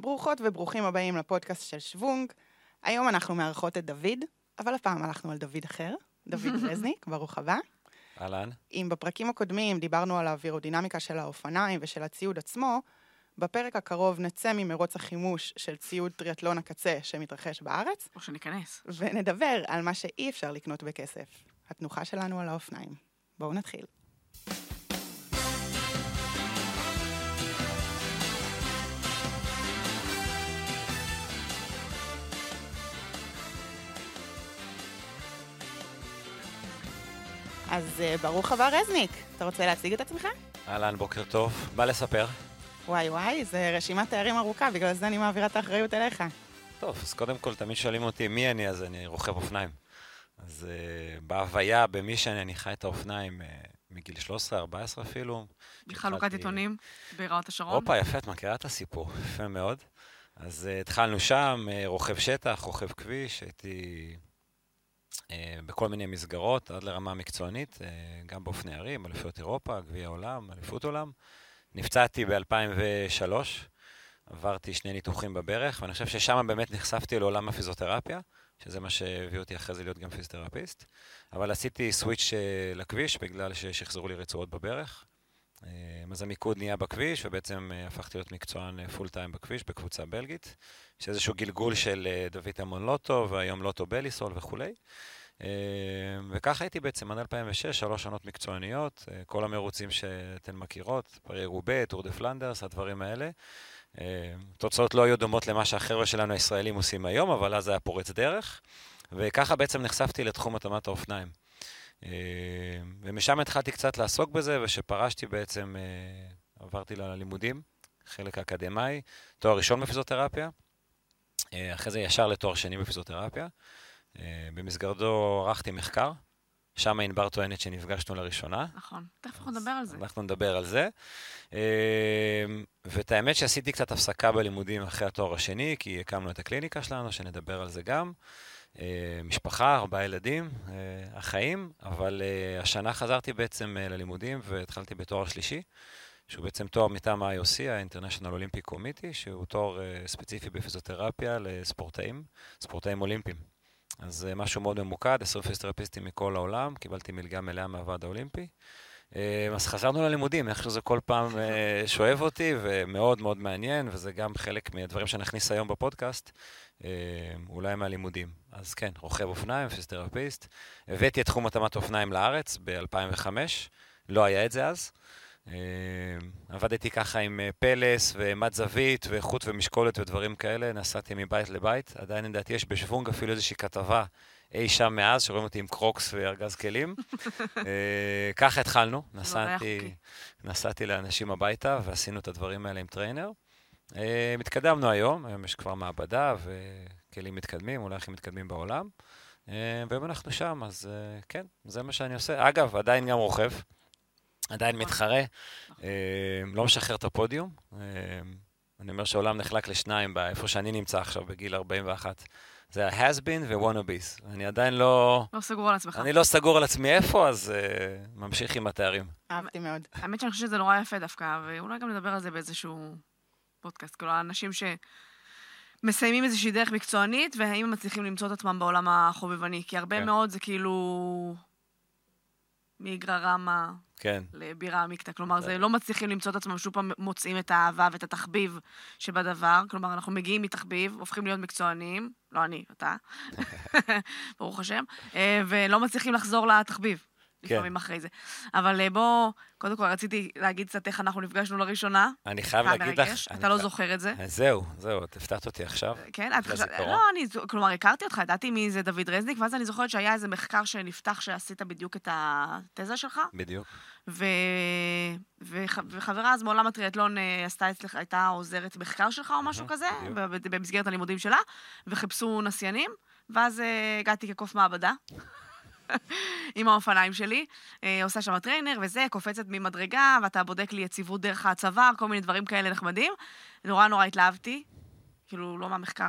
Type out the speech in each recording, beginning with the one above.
ברוכות וברוכים הבאים לפודקאסט של שוונג. היום אנחנו מארחות את דוד, אבל הפעם הלכנו על דוד אחר, דוד רזניק, ברוך הבא. אהלן. אם בפרקים הקודמים דיברנו על האווירודינמיקה של האופניים ושל הציוד עצמו, בפרק הקרוב נצא ממרוץ החימוש של ציוד טריאטלון הקצה שמתרחש בארץ, או שניכנס. ונדבר על מה שאי אפשר לקנות בכסף, התנוחה שלנו על האופניים. בואו נתחיל. אז אה, ברוך הבא רזניק, אתה רוצה להציג את עצמך? אהלן, בוקר טוב. בא לספר. וואי וואי, זה רשימת תארים ארוכה, בגלל זה אני מעבירה את האחריות אליך. טוב, אז קודם כל, תמיד שואלים אותי מי אני, אז אני רוכב אופניים. אז uh, בהוויה, במי שאני, אני חי את האופניים uh, מגיל 13, 14 אפילו. בחלוקת שהתחלתי- עיתונים ברעות השרון. הופה, יפה, את מכירה את הסיפור, יפה מאוד. אז uh, התחלנו שם, uh, רוכב שטח, רוכב כביש, הייתי בכל מיני מסגרות, עד לרמה מקצוענית, uh, גם באופני ערים, אליפויות אירופה, גביע העולם, אליפות עולם. נפצעתי ב-2003, עברתי שני ניתוחים בברך, ואני חושב ששם באמת נחשפתי לעולם הפיזיותרפיה, שזה מה שהביא אותי אחרי זה להיות גם פיזיותרפיסט. אבל עשיתי סוויץ' אה, לכביש בגלל ששחזרו לי רצועות בברך. אה, אז המיקוד נהיה בכביש, ובעצם אה, הפכתי להיות מקצוען אה, פול טיים בכביש בקבוצה בלגית, שאיזשהו גלגול של אה, דוד המון לוטו, והיום לוטו בליסול וכולי. אה, וככה הייתי בעצם עד 2006, שלוש שנות מקצועניות, אה, כל המרוצים שאתן מכירות, פרי רובה, טור דה פלנדרס, הדברים האלה. אה, תוצאות לא היו דומות למה שהחבר'ה שלנו הישראלים עושים היום, אבל אז היה פורץ דרך, וככה בעצם נחשפתי לתחום התאמת האופניים. אה, ומשם התחלתי קצת לעסוק בזה, וכשפרשתי בעצם אה, עברתי ללימודים, חלק אקדמאי, תואר ראשון בפיזיותרפיה, אה, אחרי זה ישר לתואר שני בפיזיותרפיה. אה, במסגרתו ערכתי מחקר, שם ענבר טוענת שנפגשנו לראשונה. נכון. תכף אנחנו נדבר על זה. אנחנו נדבר על זה. אה, ואת האמת שעשיתי קצת הפסקה בלימודים אחרי התואר השני, כי הקמנו את הקליניקה שלנו, שנדבר על זה גם. אה, משפחה, ארבעה ילדים, החיים, אבל השנה חזרתי בעצם ללימודים והתחלתי בתואר שלישי, שהוא בעצם תואר מטעם ה-IOC, ה-International Olympic Committee, שהוא תואר ספציפי בפיזיותרפיה לספורטאים, ספורטאים אולימפיים. אז אה, משהו מאוד ממוקד, עשרה פיזיותרפיסטים מכל העולם, קיבלתי מלגה מלאה מהוועד האולימפי. אה, אז חזרנו ללימודים, איכשהו זה כל פעם אה, שואב אותי, ומאוד מאוד מעניין, וזה גם חלק מהדברים שנכניס היום בפודקאסט, אה, אולי מהלימודים. אז כן, רוכב אופניים, פיזיותרפיסט. הבאתי את תחום התאמת אופניים לארץ ב-2005, לא היה את זה אז. אה, עבדתי ככה עם אה, פלס ומד זווית ואיכות ומשקולת ודברים כאלה, נסעתי מבית לבית. עדיין לדעתי יש בשוונג אפילו איזושהי כתבה אי שם מאז, שרואים אותי עם קרוקס וארגז כלים. אה, ככה התחלנו, נסעתי. נסעתי לאנשים הביתה ועשינו את הדברים האלה עם trainer. אה, התקדמנו היום, היום יש כבר מעבדה וכלים מתקדמים, אולי הכי מתקדמים בעולם. אה, והיום אנחנו שם, אז אה, כן, זה מה שאני עושה. אגב, עדיין גם רוכב, עדיין נכון. מתחרה, אה, לא משחרר את הפודיום. אה, אני אומר שהעולם נחלק לשניים, באיפה שאני נמצא עכשיו, בגיל 41. זה ה-has been ו-wannabes. אני עדיין לא... לא סגור על עצמך. אני לא סגור על עצמי איפה, אז uh, ממשיך עם התארים. אהבתי מאוד. האמת שאני חושבת שזה נורא יפה דווקא, ואולי גם נדבר על זה באיזשהו פודקאסט. כאילו, האנשים שמסיימים איזושהי דרך מקצוענית, והאם הם מצליחים למצוא את עצמם בעולם החובבני. כי הרבה כן. מאוד זה כאילו... מאיגרא רמא כן, לבירה עמיקתא. כלומר, זה לא מצליחים למצוא את עצמם, שוב פעם מוצאים את האהבה ואת התחביב שבדבר. כלומר, אנחנו מגיעים מתחביב, הופכים להיות מקצוענים, לא אני, אתה, ברוך השם, אה, ולא מצליחים לחזור לתחביב. כן. לפעמים אחרי זה. אבל אה, בוא, קודם כל רציתי להגיד קצת איך אנחנו נפגשנו לראשונה. אני חייב להגיד לך... אתה לא זוכר את זה. אה, זהו, זהו, את הפתעת אותי עכשיו. כן, את חשבת... לזיכרון? לא, אני... כלומר, הכרתי אותך, ידעתי מי זה דוד רזניק, ואז אני זוכרת שהיה איזה מחקר שנפתח שעשית בדיוק את התזה שלך, בדיוק. ו... וח... וחברה אז מעולם הטריאטלון אה, עשתה אצלך, הייתה עוזרת מחקר שלך או משהו כזה, בדיוק. במסגרת הלימודים שלה, וחיפשו נסיינים, ואז אה, הגעתי כקוף מעבדה. עם האופניים שלי, אה, עושה שם trainer וזה, קופצת ממדרגה, ואתה בודק לי יציבות דרך הצוואר, כל מיני דברים כאלה נחמדים. נורא נורא התלהבתי, כאילו, לא מהמחקר,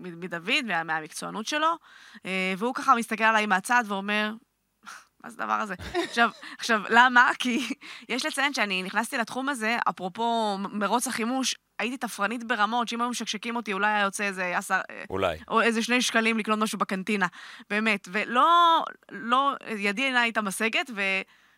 מדוד, מה- מהמקצוענות שלו, אה, והוא ככה מסתכל עליי מהצד ואומר, מה זה הדבר הזה? עכשיו, עכשיו, למה? כי יש לציין שאני נכנסתי לתחום הזה, אפרופו מרוץ החימוש, הייתי תפרנית ברמות, שאם היו משקשקים אותי, אולי היה יוצא איזה עשר... אולי. או איזה שני שקלים לקנות משהו בקנטינה, באמת. ולא, לא, ידי אינה הייתה משגת, ו...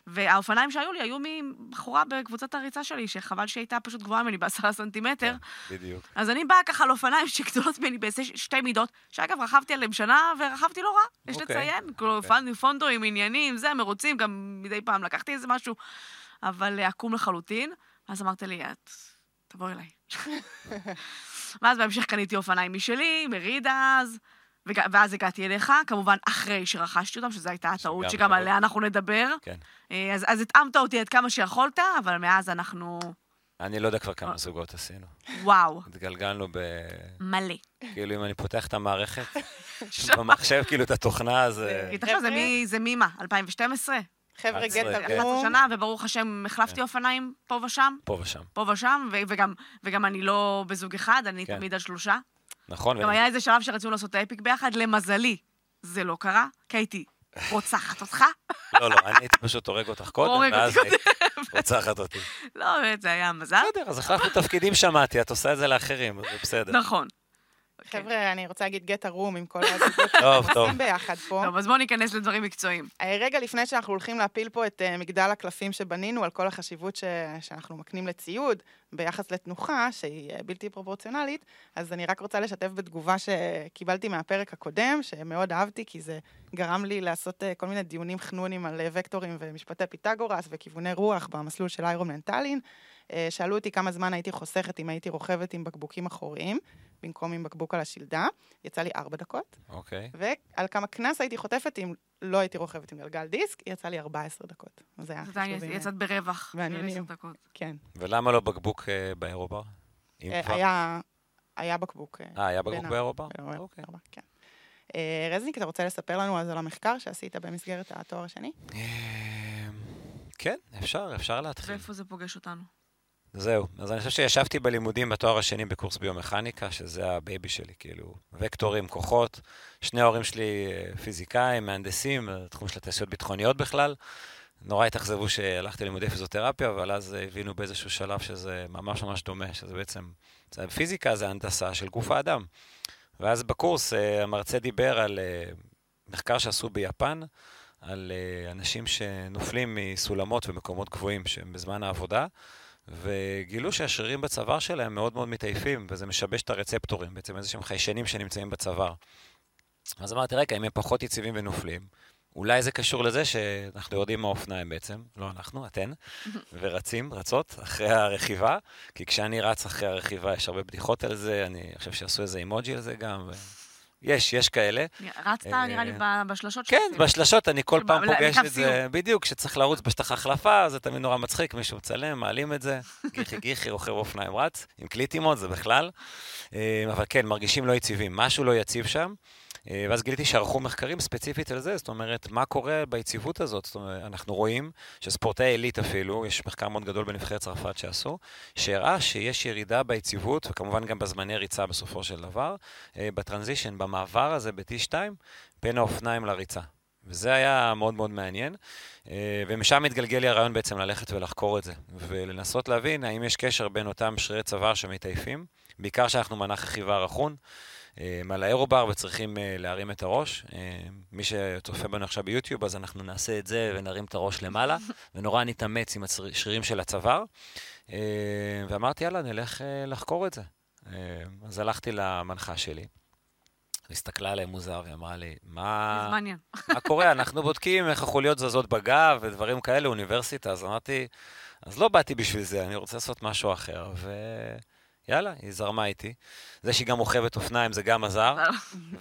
והאופניים שהיו לי היו מבחורה בקבוצת הריצה שלי, שחבל שהייתה פשוט גבוהה ממני בעשרה סנטימטר. כן, בדיוק. אז אני באה ככה על אופניים שגדולות ממני בשתי מידות, שאגב, רכבתי עליהם שנה ורכבתי לא רע, יש אוקיי, לציין. כאילו, אוקיי. פונדואים, עניינים, זה, מרוצים, גם מדי פעם לקחתי איזה משהו, אבל אה, עקום לחלוטין. אז אמרתי לי, את, תבואי אליי. ואז בהמשך קניתי אופניים משלי, מרידה אז. ואז הגעתי אליך, כמובן אחרי שרכשתי אותם, שזו הייתה הטעות שגם שגם טעות. עליה אנחנו נדבר. כן. אה, אז, אז התאמת אותי עד כמה שיכולת, אבל מאז אנחנו... אני לא יודע כבר אה. כמה זוגות עשינו. וואו, התגלגלנו ב... מלא. כאילו, אם אני פותח את המערכת, במחשב, כאילו, את התוכנה, אז... אה, תחשוב, זה מי- מה? 2012? חבר'ה, 11, גט כן. 11 עקום. שנה, וברוך השם, החלפתי כן. אופניים פה ושם, פה ושם. פה ושם, ו- וגם, וגם אני לא בזוג אחד, אני כן. תמיד על שלושה. נכון? גם היה איזה שלב שרצינו לעשות האפיק ביחד, למזלי, זה לא קרה, כי הייתי רוצחת אותך. לא, לא, אני הייתי פשוט הורג אותך קודם, ואז רוצחת אותי. לא, באמת, זה היה מזל. בסדר, אז החלפנו תפקידים, שמעתי, את עושה את זה לאחרים, זה בסדר. נכון. חבר'ה, אני רוצה להגיד גט ערום עם כל הזוגות טוב, טוב. עושים ביחד פה. טוב, אז בואו ניכנס לדברים מקצועיים. אה, רגע לפני שאנחנו הולכים להפיל פה את אה, מגדל הקלפים שבנינו, על כל החשיבות ש... שאנחנו מקנים לציוד ביחס לתנוחה, שהיא אה, בלתי פרופורציונלית, אז אני רק רוצה לשתף בתגובה שקיבלתי מהפרק הקודם, שמאוד אהבתי, כי זה גרם לי לעשות כל מיני דיונים חנונים על וקטורים ומשפטי פיתגורס וכיווני רוח במסלול של איירון מנטלין. שאלו אותי כמה זמן הייתי חוסכת אם הייתי רוכבת עם בקבוקים אחוריים, במקום עם בקבוק על השלדה. יצא לי ארבע דקות. אוקיי. ועל כמה קנס הייתי חוטפת אם לא הייתי רוכבת עם גלגל דיסק, יצא לי 14 דקות. אז זה היה לי. יצאת ברווח. מעניינים. כן. ולמה לא בקבוק אה, באירובר? אה, היה, בקבוק. אה, היה בקבוק באירובר? אוקיי. ארבע, כן. אה, רזניק, אתה רוצה לספר לנו אז על המחקר שעשית במסגרת התואר השני? אה, כן, אפשר, אפשר להתחיל. ואיפה זה פוגש אותנו? זהו. אז אני חושב שישבתי בלימודים בתואר השני בקורס ביומכניקה, שזה ה baby שלי, כאילו, וקטורים, כוחות. שני ההורים שלי אה, פיזיקאים, מהנדסים, תחום של התעשיות ביטחוניות בכלל. נורא התאכזבו שהלכתי ללימודי פיזיותרפיה, אבל אז אה, הבינו באיזשהו שלב שזה ממש ממש דומה, שזה בעצם, זה פיזיקה זה הנדסה של גוף האדם. ואז בקורס אה, המרצה דיבר על אה, מחקר שעשו ביפן, על אה, אנשים שנופלים מסולמות ומקומות גבוהים שהם בזמן העבודה, וגילו שהשרירים בצוואר שלהם מאוד מאוד מתעייפים, וזה משבש את הרצפטורים, בעצם איזה שהם חיישנים שנמצאים בצוואר. אז אמרתי, רגע, אם הם פחות יציבים ונופלים, אולי זה קשור לזה שאנחנו יורדים מהאופניים בעצם, לא אנחנו, אתן, ורצים, רצות, אחרי הרכיבה, כי כשאני רץ אחרי הרכיבה יש הרבה בדיחות על זה, אני חושב שעשו איזה אימוג'י על זה גם, ו... יש, יש כאלה. רצת, אה, נראה לי, בשלשות כן. בשלשות אני כל ל- פעם פוגש את זה, בדיוק, כשצריך לרוץ בשטח החלפה, זה תמיד נורא מצחיק, מישהו מצלם, מעלים את זה, גיחי גיחי, רוכב אופניים רץ, עם קליטימות, זה בכלל. אה, אבל כן, מרגישים לא יציבים, משהו לא יציב שם. אה, ואז גיליתי שערכו מחקרים ספציפית על זה, זאת אומרת, מה קורה ביציבות הזאת? זאת אומרת, אנחנו רואים שספורטאי עילית אפילו, יש מחקר מאוד גדול בנבחרת צרפת שעשו, שהראה שיש ירידה ביציבות, וכמובן גם בזמני ריצה בסופו של דבר, אה, בטרנזישן, במעבר הזה ב-T2, בין האופניים לריצה. וזה היה מאוד מאוד מעניין, אה, ומשם התגלגל לי הרעיון בעצם ללכת ולחקור את זה, ולנסות להבין האם יש קשר בין אותם שרירי צוואר שמתעייפים, בעיקר שאנחנו מנח רכיבה רכון, על האירובר וצריכים אה, להרים את הראש. אה, מי שצופה בנו עכשיו ביוטיוב, אז אנחנו נעשה את זה ונרים את הראש למעלה, ונורא נתאמץ עם השרירים של הצוואר. אה, ואמרתי, יאללה, נלך אה, לחקור את זה. אה, אז הלכתי למנחה שלי, הסתכלה עליי מוזר ואמרה לי, מה... מה קורה? אנחנו בודקים איך החוליות זזות בגב ודברים כאלה, אוניברסיטה. אז אמרתי, אז לא באתי בשביל זה, אני רוצה לעשות משהו אחר. ויאללה, היא זרמה איתי. זה שהיא גם רוכבת אופניים זה גם עזר.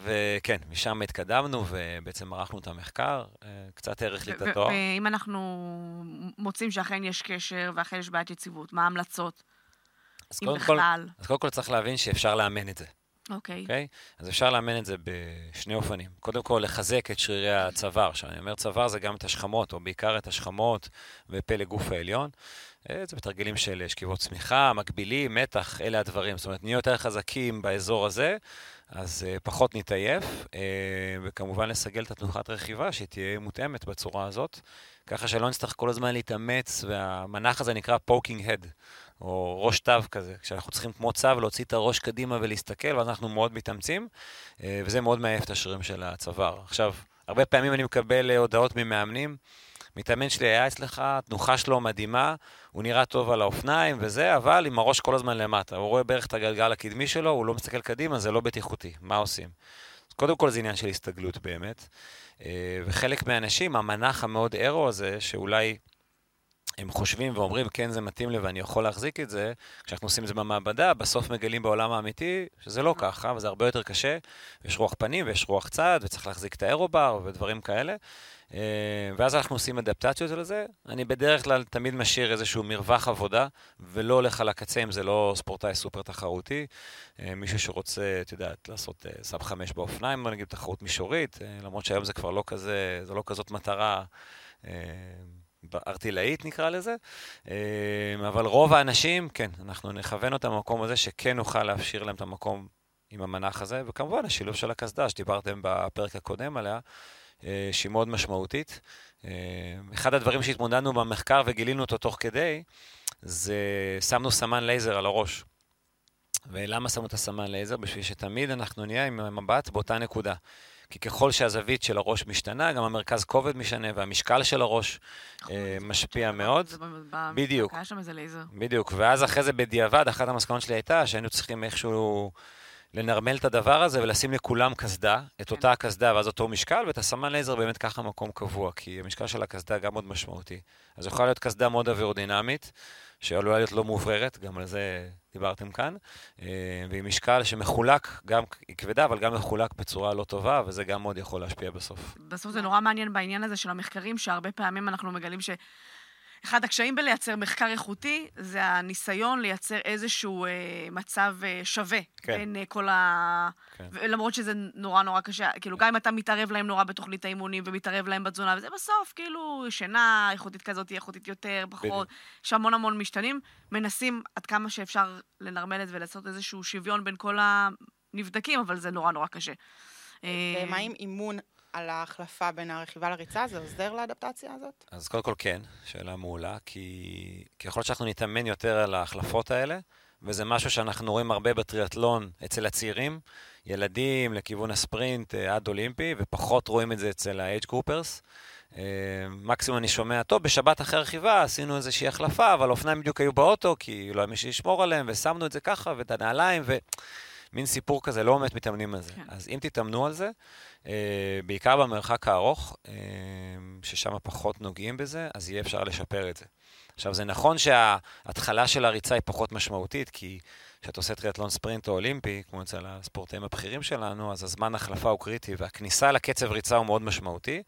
וכן, משם התקדמנו ובעצם ערכנו את המחקר, אה, קצת האריך לי את התואר. ואם אנחנו מוצאים שאכן יש קשר ואכן יש בעיית יציבות, מה ההמלצות, אז קודם כל? אז קודם כל צריך להבין שאפשר לאמן את זה. אוקיי. אוקיי? אז אפשר לאמן את זה בשני אופנים. קודם כל, לחזק את שרירי הצוואר. כשאני אומר צוואר, זה גם את השכמות, או בעיקר את השכמות ופלג גוף העליון. אה, זה בתרגילים של שכיבות צמיחה, מקבילים, מתח, אלה הדברים. זאת אומרת, נהיה יותר חזקים באזור הזה, אז אה, פחות נתעייף, אה, וכמובן לסגל את התנוחת רכיבה, שהיא תהיה מותאמת בצורה הזאת, ככה שלא נצטרך כל הזמן להתאמץ, והמנח הזה נקרא poking head, או ראש צב כזה, כשאנחנו צריכים כמו צב להוציא את הראש קדימה ולהסתכל, ואז אנחנו מאוד מתאמצים, וזה מאוד מעייף את השרירים של הצוואר. עכשיו, הרבה פעמים אני מקבל הודעות ממאמנים, מתאמן שלי היה אצלך, התנוחה שלו מדהימה, הוא נראה טוב על האופניים וזה, אבל עם הראש כל הזמן למטה. הוא רואה בערך את הגלגל הקדמי שלו, הוא לא מסתכל קדימה, זה לא בטיחותי. מה עושים? אז קודם כל זה עניין של הסתגלות באמת. אה, וחלק מהאנשים, המנח המאוד אירו הזה, שאולי הם חושבים ואומרים, כן, זה מתאים לי ואני יכול להחזיק את זה, כשאנחנו עושים את זה במעבדה, בסוף מגלים בעולם האמיתי שזה לא ככה, וזה הרבה יותר קשה. יש רוח פנים ויש רוח צד, וצריך להחזיק את האירובר ודברים כאלה. אה, ואז אנחנו עושים אדפטציות לזה. אני בדרך כלל תמיד משאיר איזשהו מרווח עבודה, ולא הולך על הקצה אם זה לא ספורטאי סופר תחרותי. אה, מישהו שרוצה, את יודעת, לעשות אה, סאב חמש באופניים, נגיד תחרות מישורית, למרות שהיום זה כבר לא כזה, זו לא כזאת מטרה. ארטילאית נקרא לזה, אבל רוב האנשים, כן, אנחנו נכוון אותם במקום הזה שכן נוכל להפשיר להם את המקום עם המנח הזה, וכמובן השילוב של הקסדה שדיברתם בפרק הקודם עליה, שהיא מאוד משמעותית. אה, אחד הדברים שהתמודדנו במחקר וגילינו אותו תוך כדי, זה שמנו סמן לייזר על הראש. ולמה שמו את הסמן לייזר? בשביל שתמיד אנחנו נהיה עם המבט באותה נקודה. כי ככל שהזווית של הראש משתנה, גם המרכז כובד משתנה והמשקל של הראש נכון, אה, משפיע מאוד. בדיוק. היה שם איזה לייזר. בדיוק, ואז אחרי זה בדיעבד, אחת המסקנות שלי הייתה שהיינו צריכים איכשהו לנרמל את הדבר הזה ולשים לכולם קסדה, את כן. אותה הקסדה ואז אותו משקל, ואת הסמן לייזר באמת ככה מקום קבוע, כי המשקל של הקסדה גם מאוד משמעותי. אז יכולה להיות קסדה מאוד אווירודינמית, שעלולה להיות לא מאובררת, גם על זה דיברתם כאן, אה, ועם משקל שמחולק, גם היא כבדה, אבל גם מחולק בצורה לא טובה, וזה גם מאוד יכול להשפיע בסוף. בסוף זה נורא מעניין בעניין הזה של המחקרים, שהרבה פעמים אנחנו מגלים ש... אחד הקשיים בלייצר מחקר איכותי זה הניסיון לייצר איזשהו אה, מצב אה, שווה כן. בין אה, כל ה... כן. למרות שזה נורא נורא קשה, כאילו גם אם אתה מתערב להם נורא בתוכנית האימונים ומתערב להם בתזונה, וזה בסוף כאילו שינה איכותית כזאת, איכותית יותר, פחות, יש המון המון משתנים, מנסים עד כמה שאפשר לנרמל את זה ולעשות איזשהו שוויון בין כל הנבדקים, אבל זה נורא נורא קשה. ומה עם אימון על ההחלפה בין הרכיבה לריצה? זה עוזר לאדפטציה הזאת? אז קודם כל כן, שאלה מעולה, כי ככל שאנחנו נתאמן יותר על ההחלפות האלה, וזה משהו שאנחנו רואים הרבה בטריאטלון אצל הצעירים, ילדים לכיוון הספרינט אה, עד אולימפי, ופחות רואים את זה אצל Groupers. אה, מקסימום אני שומע, טוב, בשבת אחרי רכיבה עשינו איזושהי החלפה, אבל אופניים בדיוק היו באוטו, כי לא היה מי שישמור עליהם, ושמנו את זה ככה, ואת הנעליים, ומין סיפור כזה, לא באמת מתאמנים על זה. כן. אז אם תתאמנו על זה, אה, בעיקר במרחק הארוך, אה, ששם פחות נוגעים בזה, אז יהיה אפשר לשפר את זה. עכשיו, זה נכון שההתחלה של הריצה היא פחות משמעותית, כי כשאתה עושה טריאטלון ספרינט או אולימפי, כמו אצל הספורטאים הבכירים שלנו, אז הזמן החלפה הוא קריטי, והכניסה לקצב ריצה הוא מאוד משמעותי.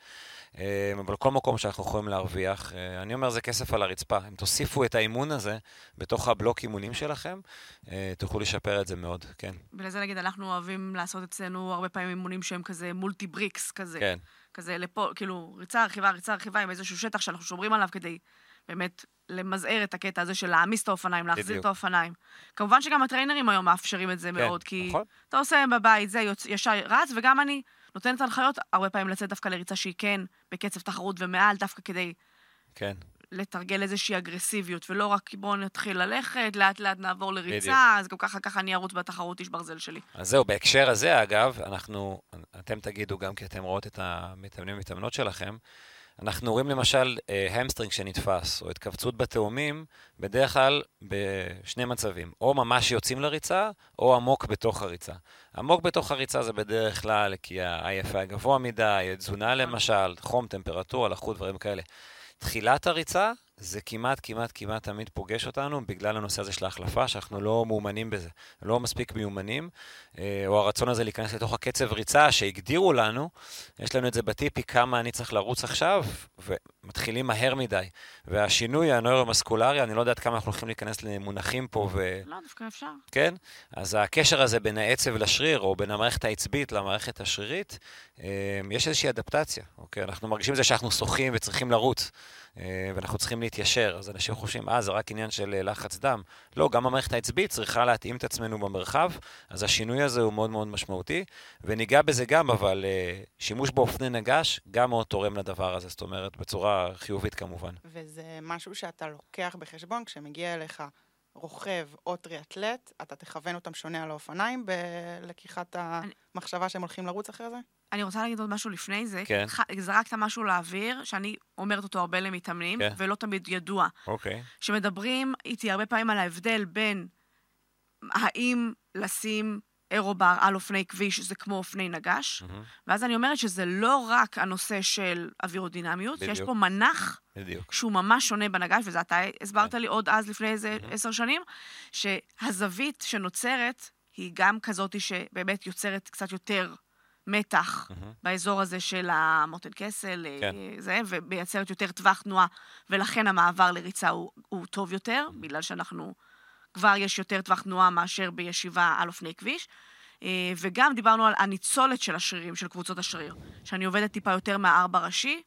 אה, אבל כל מקום שאנחנו יכולים להרוויח, אה, אני אומר זה כסף על הרצפה. אם תוסיפו את האימון הזה בתוך הבלוק אימונים שלכם, אה, תוכלו לשפר את זה מאוד, כן. ולזה נגיד, אנחנו אוהבים לעשות אצלנו הרבה פעמים אימונים שהם כזה מולטי בריקס כזה. כן. כזה לפה, כאילו, ריצה, רכיבה, ריצה, רכיבה, עם איזשהו שטח שאנחנו שומרים עליו כדי באמת למזער את הקטע הזה של להעמיס את האופניים, להחזיר בדיוק. את האופניים. כמובן שגם הטריינרים היום מאפשרים את זה כן, מאוד, כי נכון. אתה עושה בבית, זה יוצ... ישר רץ, וגם אני נותנת הנחיות הרבה פעמים לצאת דווקא לריצה שהיא כן בקצב תחרות ומעל, דווקא כדי... כן. לתרגל איזושהי אגרסיביות, ולא רק בואו נתחיל ללכת, לאט לאט נעבור לריצה, בדיוק. אז גם ככה ככה אני ארוץ בתחרות איש ברזל שלי. אז זהו, בהקשר הזה, אגב, אנחנו, אתם תגידו גם כי אתם רואות את המתאמנים ומתאמנות שלכם, אנחנו רואים למשל hamstring שנתפס, או התכווצות בתאומים, בדרך כלל בשני מצבים. או ממש יוצאים לריצה, או עמוק בתוך הריצה. עמוק בתוך הריצה זה בדרך כלל כי ה-IF גבוה מדי, תזונה למשל, חום, טמפרטורה, לחות, דברים כאלה. תחילת הריצה זה כמעט, כמעט, כמעט תמיד פוגש אותנו בגלל הנושא הזה של ההחלפה, שאנחנו לא מאומנים בזה, לא מספיק מיומנים, אה, או הרצון הזה להיכנס לתוך הקצב ריצה שהגדירו לנו, יש לנו את זה בטיפי כמה אני צריך לרוץ עכשיו, ומתחילים מהר מדי. והשינוי הנוירומסקולרי, אני לא יודעת כמה אנחנו הולכים להיכנס למונחים פה ו... לא, דווקא אפשר. כן? אז הקשר הזה בין העצב לשריר, או בין המערכת העצבית למערכת השרירית, אה, יש איזושהי אדפטציה, אוקיי? אנחנו מרגישים את זה שאנחנו שוחים וצריכים לרוץ. אה, ואנחנו צריכים להתיישר. אז אנשים חושבים, אה, זה רק עניין של אה, לחץ דם. לא, גם המערכת העצבית צריכה להתאים את עצמנו במרחב, אז השינוי הזה הוא מאוד מאוד משמעותי, וניגע בזה גם, אבל אה, שימוש באופני נגש גם מאוד תורם לדבר הזה, זאת אומרת, בצורה חיובית כמובן. וזה משהו שאתה לוקח בחשבון כשמגיע אליך רוכב או טריאטלט, אתה תכוון אותם שונה על האופניים בלקיחת המחשבה שהם הולכים לרוץ אחרי זה? אני רוצה להגיד עוד משהו לפני זה. כן. זרקת משהו לאוויר, שאני אומרת אותו הרבה למתאמנים, כן. ולא תמיד ידוע. אוקיי. שמדברים איתי הרבה פעמים על ההבדל בין האם לשים אירובר על אופני כביש זה כמו אופני נגש, מהמם, ואז אני אומרת שזה לא רק הנושא של אווירודינמיות, יש בדיוק. פה מנח בדיוק. שהוא ממש שונה בנגש, וזה אתה הסברת כן. לי עוד אז, לפני איזה. עשר שנים, שהזווית שנוצרת היא גם כזאת שבאמת יוצרת קצת יותר מתח מהמם, באזור הזה של המוטן קסל, אה, כן. זה, ומייצרת יותר טווח תנועה, ולכן המעבר לריצה הוא, הוא טוב יותר, בגלל שאנחנו, כבר יש יותר טווח תנועה מאשר בישיבה על אופני כביש. אה, וגם דיברנו על הניצולת של השרירים, של קבוצות השריר, שאני עובדת טיפה יותר מהארבע ראשי,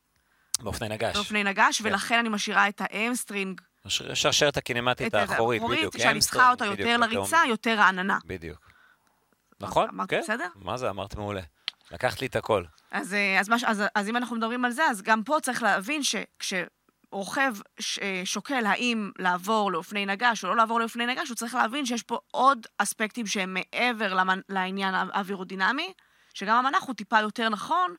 באופני נגש. באופני נגש, כן. ולכן אני משאירה את ה hamstring, השרשרת הקינמטית האחורית, בדיוק. שאני צריכה אותה יותר לריצה. יותר רעננה. בדיוק. נכון, כן. בסדר? מה זה, אמרת מעולה. לקחת לי את הכל. אז, אה, אז, מה, ש- אז, אז אם אנחנו מדברים על זה, אז גם פה צריך להבין שכשרוכב ש, אה, שוקל האם לעבור לאופני נגש או לא לעבור לאופני נגש, הוא צריך להבין שיש פה עוד אספקטים שהם מעבר למנ, לעניין האווירודינמי, שגם המנח הוא טיפה יותר נכון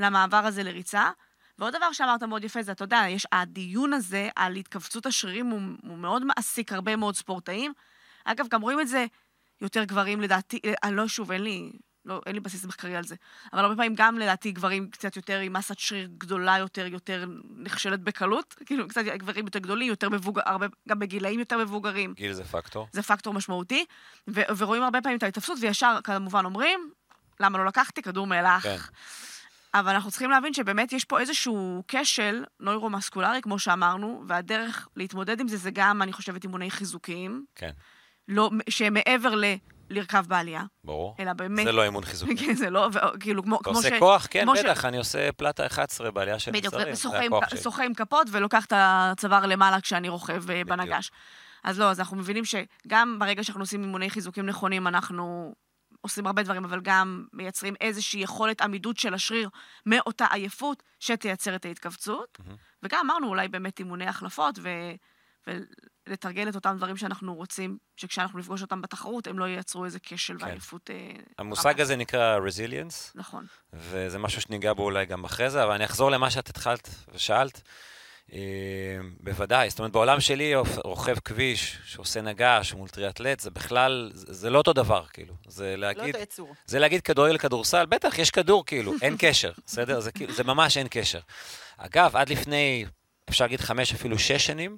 למעבר הזה לריצה. ועוד דבר שאמרת מאוד יפה זה, אתה יודע, יש הדיון הזה על התכווצות השרירים הוא, הוא מאוד מעסיק הרבה מאוד ספורטאים. אגב, גם רואים את זה יותר גברים לדעתי, אה, אני לא, שוב, אין לי, לא, אין לי בסיס מחקרי על זה. אבל הרבה פעמים גם לדעתי גברים קצת יותר עם מסת שריר גדולה יותר, יותר נכשלת בקלות. כאילו, קצת גברים יותר גדולים, יותר מבוגר, הרבה, גם בגילאים יותר מבוגרים. גיל זה פקטור. זה פקטור משמעותי. ו- ורואים הרבה פעמים את ההתאפסות, וישר כמובן אומרים, למה לא לקחתי כדור מאילך? כן. אבל אנחנו צריכים להבין שבאמת יש פה איזשהו כשל נוירומסקולרי, כמו שאמרנו, והדרך להתמודד עם זה זה גם, אני חושבת, אימוני חיזוקיים, כן, לא, שהם מעבר ל... לרכב בעלייה, ברור. אלא באמת... זה לא אימון חיזוקי. כן, זה לא, כאילו, כמו, אתה כמו עושה ש... כוח? כן, כמו ש- בטח, אני עושה פלטה 11 בעלייה של בדיוק, הכוח שלי. שוחה עם כפות ולוקח את הצוואר למעלה כשאני רוכב אה, בדיוק. בנגש. אז לא, אז אנחנו מבינים שגם ברגע שאנחנו עושים אימוני חיזוקים נכונים, אנחנו עושים הרבה דברים, אבל גם מייצרים איזושהי יכולת עמידות של השריר מאותה עייפות שתייצר את ההתכווצות. מהמם. וגם אמרנו אולי באמת אימוני החלפות, ו... ולתרגל את אותם דברים שאנחנו רוצים, שכשאנחנו נפגוש אותם בתחרות, הם לא ייצרו איזה כשל כן. ועייפות. אה, המושג הזה נקרא resilience, נכון. וזה משהו שניגע בו אולי גם אחרי זה, אבל אני אחזור למה שאת התחלת ושאלת. אה, בוודאי, זאת אומרת, בעולם שלי רוכב כביש שעושה נגש מול טריאטלט, זה בכלל, זה, לא אותו דבר, כאילו. זה לא להגיד, אותו יצור. זה להגיד כדורגל כדורסל, בטח, יש כדור, כאילו, אין קשר, בסדר? זה, כאילו, זה ממש אין קשר. אגב, עד לפני, אפשר להגיד חמש, אפילו שש שנים,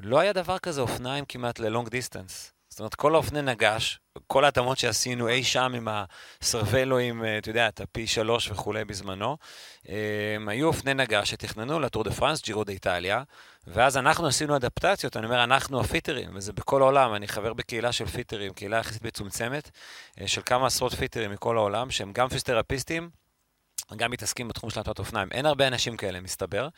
לא היה דבר כזה אופניים כמעט ללונג דיסטנס. זאת אומרת, כל האופני נגש, כל ההתאמות שעשינו אי שם עם הסרוולואים, אתה יודע, את הפי שלוש וכולי בזמנו, אה, היו אופני נגש שתכננו לטור דה פרנס, ג'ירו דה איטליה, ואז אנחנו עשינו אדפטציות, אני אומר, אנחנו הפיטרים, וזה בכל העולם, אני חבר בקהילה של פיטרים, קהילה יחסית מצומצמת, אה, של כמה עשרות פיטרים מכל העולם, שהם גם פיזיותרפיסטים, גם מתעסקים בתחום של התנועת אופניים. אין הרבה אנשים כאלה, מסתבר.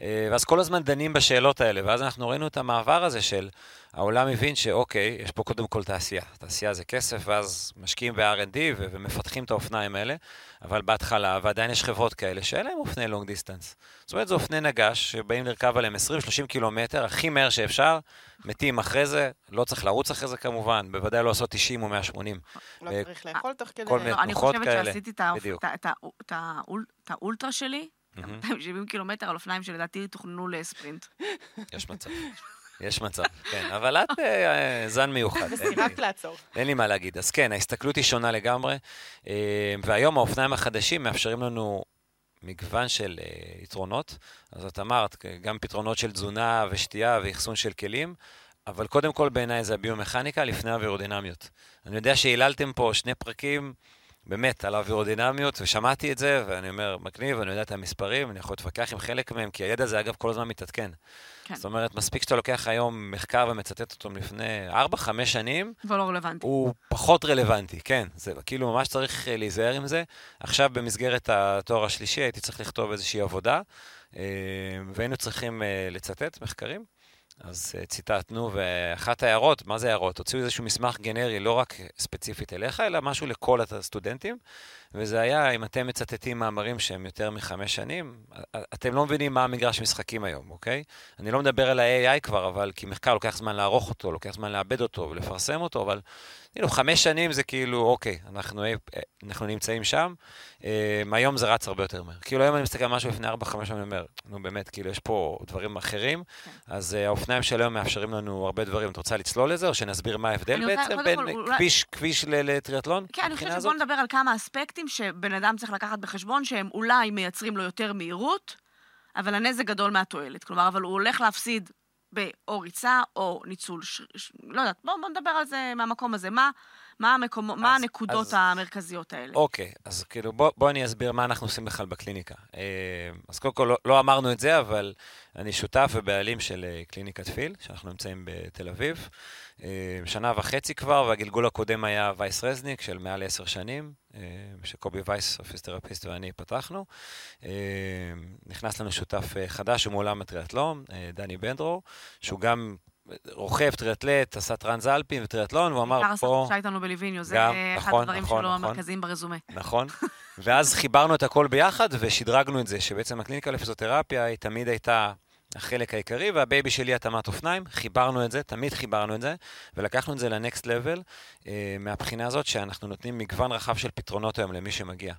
אה, ואז כל הזמן דנים בשאלות האלה, ואז אנחנו ראינו את המעבר הזה של העולם הבין שאוקיי, יש פה קודם כל תעשייה. תעשייה זה כסף, ואז משקיעים ב-R&D ו- ומפתחים את האופניים האלה, אבל בהתחלה, ועדיין יש חברות כאלה שאין להם אופני long distance. זאת אומרת, זה אופני נגש שבאים לרכב עליהם 20-30 קילומטר, הכי מהר שאפשר, מתים אחרי זה, לא צריך לרוץ אחרי זה כמובן, בוודאי לא לעשות 90 או 180. לא אה, צריך לאכול תוך כדי... כל מיני לא, אני תנוחות חושבת כאלה. שעשיתי את האופ- בדיוק. את האולטרה שלי, מהמם. 270 קילומטר על אופניים שלדעתי תוכננו לספרינט. יש מצב. יש מצב, כן. אבל את אה, אה, זן מיוחד. לי- וסירבת לעצור. אין לי מה להגיד. אז כן, ההסתכלות היא שונה לגמרי, אה, והיום האופניים החדשים מאפשרים לנו מגוון של יתרונות. אז את אמרת, גם פתרונות של תזונה ושתייה ואחסון של כלים, אבל קודם כל בעיניי זה הביומכניקה לפני האווירודינמיות. אני יודע שהיללתם פה שני פרקים באמת על האווירודינמיות, ושמעתי את זה, ואני אומר, מגניב, אני יודע את המספרים, אני יכול להתווכח עם חלק מהם, כי הידע הזה, אגב, כל הזמן מתעדכן. כן. זאת אומרת, מספיק שאתה לוקח היום מחקר ומצטט אותו מלפני 4-5 שנים, אבל לא רלוונטי. הוא פחות רלוונטי, כן. זה כאילו ממש צריך אה, להיזהר עם זה. עכשיו במסגרת התואר השלישי הייתי צריך לכתוב איזושהי עבודה, והיינו צריכים לצטט מחקרים. אז ציטטנו, ואחת ההערות, מה זה הערות? הוציאו איזשהו מסמך גנרי, לא רק ספציפית אליך, אלא משהו לכל הסטודנטים. וזה היה, אם אתם מצטטים מאמרים שהם יותר מחמש שנים, אתם לא מבינים מה המגרש משחקים היום, אוקיי? אני לא מדבר על ה-AI כבר, אבל כי מחקר לוקח זמן לערוך אותו, לוקח זמן לעבד אותו ולפרסם אותו, אבל כאילו, חמש שנים זה כאילו, אוקיי, אנחנו, אה, אנחנו נמצאים שם, אה, היום זה רץ הרבה יותר מהר. כאילו, היום אני מסתכל על משהו לפני ארבע, חמש שנים, אני אומר, נו באמת, כאילו, יש פה דברים אחרים, כן. אז אה, האופניים של היום מאפשרים לנו הרבה דברים. את רוצה לצלול לזה, או שנסביר מה ההבדל בעצם בין כביש, כביש לטריאטלון? כן, אני חושבת שבואו נדבר על כמה אספקטים שבן אדם צריך לקחת בחשבון, שהם אולי מייצרים לו יותר מהירות, אבל הנזק גדול מהתועלת. כלומר, אבל הוא הולך להפסיד באו ריצה או ניצול, ש... ש... לא יודעת, בואו בוא נדבר על זה מהמקום הזה. מה, מה, המקום, אז, מה הנקודות אז, המרכזיות האלה? אוקיי, אז כאילו בואו בוא אני אסביר מה אנחנו עושים בכלל בקליניקה. אה, אז קודם כל, לא, לא אמרנו את זה, אבל אני שותף ובעלים של אה, קליניקת פיל, שאנחנו נמצאים בתל אביב. אה, שנה וחצי כבר, והגלגול הקודם היה וייס רזניק של מעל עשר שנים, שקובי וייס, פיזיותרפיסט ואני פתחנו. אה, נכנס לנו שותף חדש מעולם הטריאטלון, דני בנדרו, שהוא גם רוכב, טריאטלט, עשה טרנס אלפין וטריאטלון, והוא אמר פה... בעיקר עשה איתנו בליביניו, זה אחד נכון, הדברים נכון, שלו נכון, המרכזיים ברזומה. נכון, ואז חיברנו את הכל ביחד ושדרגנו את זה, שבעצם הקליניקה לפיזיותרפיה היא תמיד הייתה החלק העיקרי, וה baby שלי התאמת אופניים, חיברנו את זה, תמיד חיברנו את זה, ולקחנו את זה ל next level, אה, מהבחינה הזאת שאנחנו נותנים מגוון רחב של פתרונות היום למי שמגיע.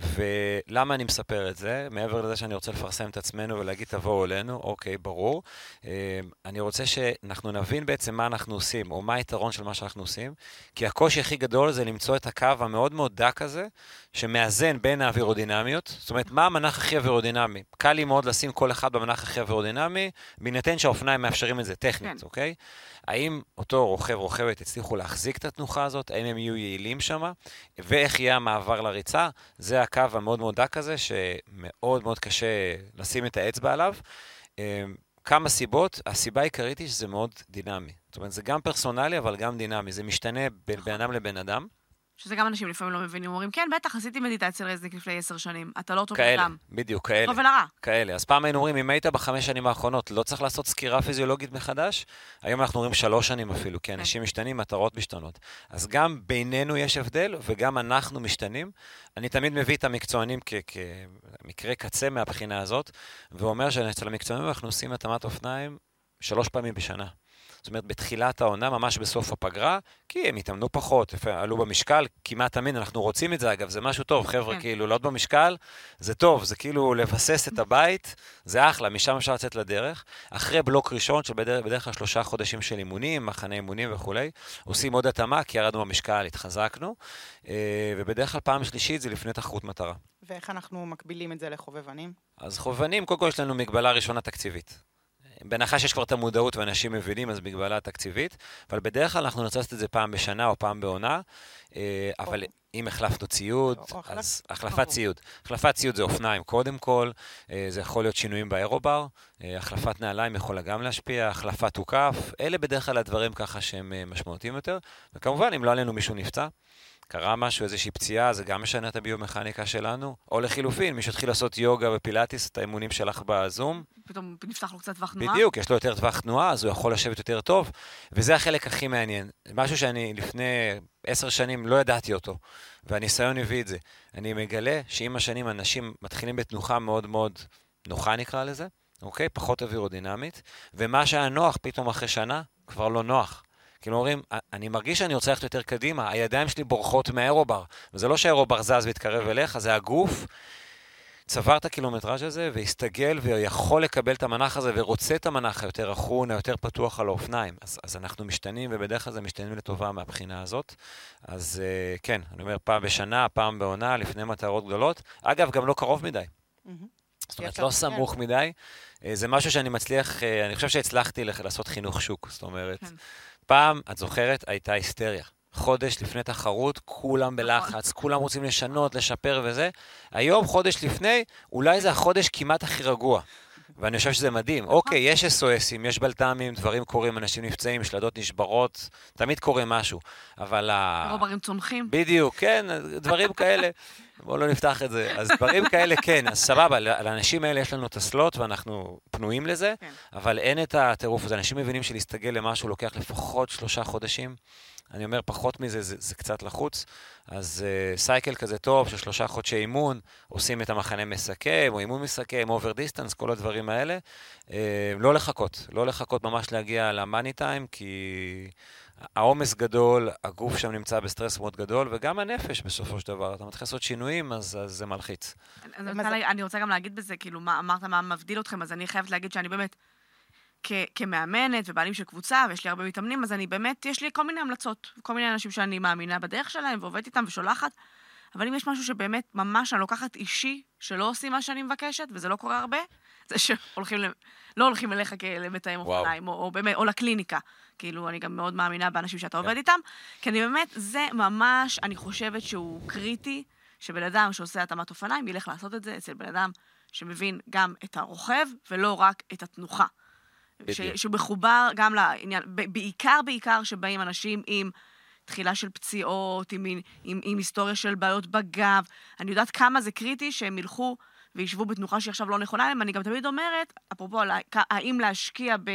ולמה אני מספר את זה? מעבר לזה שאני רוצה לפרסם את עצמנו ולהגיד תבואו אלינו, אוקיי, ברור. אה, אני רוצה שאנחנו נבין בעצם מה אנחנו עושים, או מה היתרון של מה שאנחנו עושים, כי הקושי הכי גדול זה למצוא את הקו המאוד מאוד דק הזה, שמאזן בין האווירודינמיות. זאת אומרת, מה המנח הכי אווירודינמי? קל לי מאוד לשים כל אחד במנח הכי אווירודינמי, בהינתן שהאופניים מאפשרים את זה טכנית, כן. אוקיי? האם אותו רוכב, רוכבת, הצליחו להחזיק את התנוחה הזאת? האם הם יהיו יעילים שם? ואיך יהיה המעבר לריצה? זה הקו המאוד מאוד דק הזה, שמאוד מאוד קשה לשים את האצבע עליו. אמ, כמה סיבות, הסיבה העיקרית היא שזה מאוד דינמי. זאת אומרת, זה גם פרסונלי, אבל גם דינמי. זה משתנה בין בן אדם לבן אדם. שזה גם אנשים לפעמים לא מבינים, אומרים, כן, בטח, עשיתי מדיטציה רזניק לפני עשר שנים, אתה לא טוב כאלה, אדם. בדיוק, כאלה. טוב ולרע. כאלה. אז פעם היינו אומרים, אם היית בחמש שנים האחרונות, לא צריך לעשות סקירה פיזיולוגית מחדש? היום אנחנו אומרים שלוש שנים אפילו, כי כן. אנשים משתנים, מטרות משתנות. אז גם בינינו יש הבדל, וגם אנחנו משתנים. אני תמיד מביא את המקצוענים כמקרה קצה מהבחינה הזאת, ואומר שאצל המקצוענים אנחנו עושים התאמת אופניים שלוש פעמים בשנה. זאת אומרת, בתחילת העונה, ממש בסוף הפגרה, כי הם התאמנו פחות, עלו במשקל, כמעט תמיד, אנחנו רוצים את זה, אגב, זה משהו טוב, חבר'ה, כן. כאילו, לעלות במשקל, זה טוב, זה כאילו לבסס את הבית, זה אחלה, משם אפשר לצאת לדרך. אחרי בלוק ראשון, שבדרך כלל שלושה חודשים של אימונים, מחנה אימונים וכולי, עושים עוד התאמה, כי ירדנו במשקל, התחזקנו, אה, ובדרך כלל פעם שלישית זה לפני תחרות מטרה. ואיך אנחנו מקבילים את זה לחובבנים? אז חובבנים, קודם כל יש לנו מגבלה ראשונה תקציבית. בהנחה שיש כבר את המודעות ואנשים מבינים, אז מגבלה תקציבית, אבל בדרך כלל אנחנו נרצה לעשות את זה פעם בשנה או פעם בעונה, אה, אבל אם החלפנו ציוד, אז החלפת ציוד. החלפת ציוד זה אופניים קודם כל, אה, זה יכול להיות שינויים באירובר, אה, החלפת נעליים יכולה גם להשפיע, החלפת תוקף, אלה בדרך כלל הדברים ככה שהם משמעותיים יותר, וכמובן, אם לא עלינו מישהו נפצע, קרה משהו, איזושהי פציעה, זה גם משנה את הביומכניקה שלנו. או לחילופין, מי שהתחיל לעשות יוגה ופילאטיס, את האימונים שלך בזום. פתאום נפתח לו קצת טווח תנועה. בדיוק, יש לו יותר טווח תנועה, אז הוא יכול לשבת יותר טוב, וזה החלק הכי מעניין. משהו שאני לפני עשר שנים לא ידעתי אותו, והניסיון הביא את זה. אני מגלה שעם השנים אנשים מתחילים בתנוחה מאוד מאוד נוחה, נקרא לזה, אוקיי? פחות אווירודינמית, ומה שהיה נוח פתאום אחרי שנה, כבר לא נוח. כאילו אומרים, אני מרגיש שאני רוצה ללכת יותר קדימה, הידיים שלי בורחות מהאירובר. וזה לא שהאירובר זז והתקרב אליך, זה הגוף צבר את הקילומטראז' הזה והסתגל ויכול לקבל את המנח הזה ורוצה את המנח היותר אחון, היותר פתוח על האופניים. אז, אז אנחנו משתנים, ובדרך כלל זה משתנים לטובה מהבחינה הזאת. אז uh, כן, אני אומר, פעם בשנה, פעם בעונה, לפני מטרות גדולות. אגב, גם לא קרוב מדי. זאת אומרת, לא סמוך מדי. Uh, זה משהו שאני מצליח, uh, אני חושב שהצלחתי לעשות חינוך שוק. זאת אומרת, כן. פעם, את זוכרת, הייתה היסטריה. חודש לפני תחרות, כולם נכון. בלחץ, כולם רוצים לשנות, לשפר וזה. היום, חודש לפני, אולי זה החודש כמעט הכי רגוע. ואני חושב שזה מדהים. אוקיי, יש SOSים, יש בלת"מים, דברים קורים, אנשים נפצעים, שלדות נשברות, תמיד קורה משהו. אבל ה... רוברים צונחים. בדיוק, כן, דברים כאלה. בואו לא נפתח את זה. אז דברים כאלה, כן, אז סבבה, לאנשים האלה יש לנו את ה slot ואנחנו פנויים לזה, כן. אבל אין את הטירוף הזה. אנשים מבינים שלהסתגל למשהו לוקח לפחות שלושה חודשים. אני אומר, פחות מזה, זה, זה קצת לחוץ. אז אה, cycle כזה טוב של שלושה חודשי אימון, עושים את המחנה מסכם, או אימון מסכם, over distance, כל הדברים האלה. Uh, לא לחכות, לא לחכות ממש להגיע למאני טיים, כי העומס גדול, הגוף שם נמצא בסטרס מאוד גדול, וגם הנפש בסופו של דבר. אתה מתחיל לעשות שינויים, אז, אז זה מלחיץ. אני רוצה, לה, אני רוצה גם להגיד בזה, כאילו, מה, אמרת מה מבדיל אתכם, אז אני חייבת להגיד שאני באמת, כ, כמאמנת ובעלים של קבוצה, ויש לי הרבה מתאמנים, אז אני באמת, יש לי כל מיני המלצות, כל מיני אנשים שאני מאמינה בדרך שלהם, ועובדת איתם ושולחת, אבל אם יש משהו שבאמת ממש אני לוקחת אישי, שלא עושים מה שאני מבקשת, וזה לא קורה הרבה, זה שהולכים, לא הולכים אליך כמתאם אופניים, או, או, באמת, או לקליניקה. כאילו, אני גם מאוד מאמינה באנשים שאתה עובד איתם, כי אני באמת, זה ממש, אני חושבת שהוא קריטי, שבן אדם שעושה התאמת אופניים ילך לעשות את זה אצל בן אדם שמבין גם את הרוכב, ולא רק את התנוחה. ש, שמחובר גם לעניין, בעיקר, בעיקר שבאים אנשים עם תחילה של פציעות, עם, עם, עם היסטוריה של בעיות בגב. אני יודעת כמה זה קריטי שהם ילכו וישבו בתנוחה שהיא עכשיו לא נכונה להם. אני גם תמיד אומרת, אפרופו, האם להשקיע ב...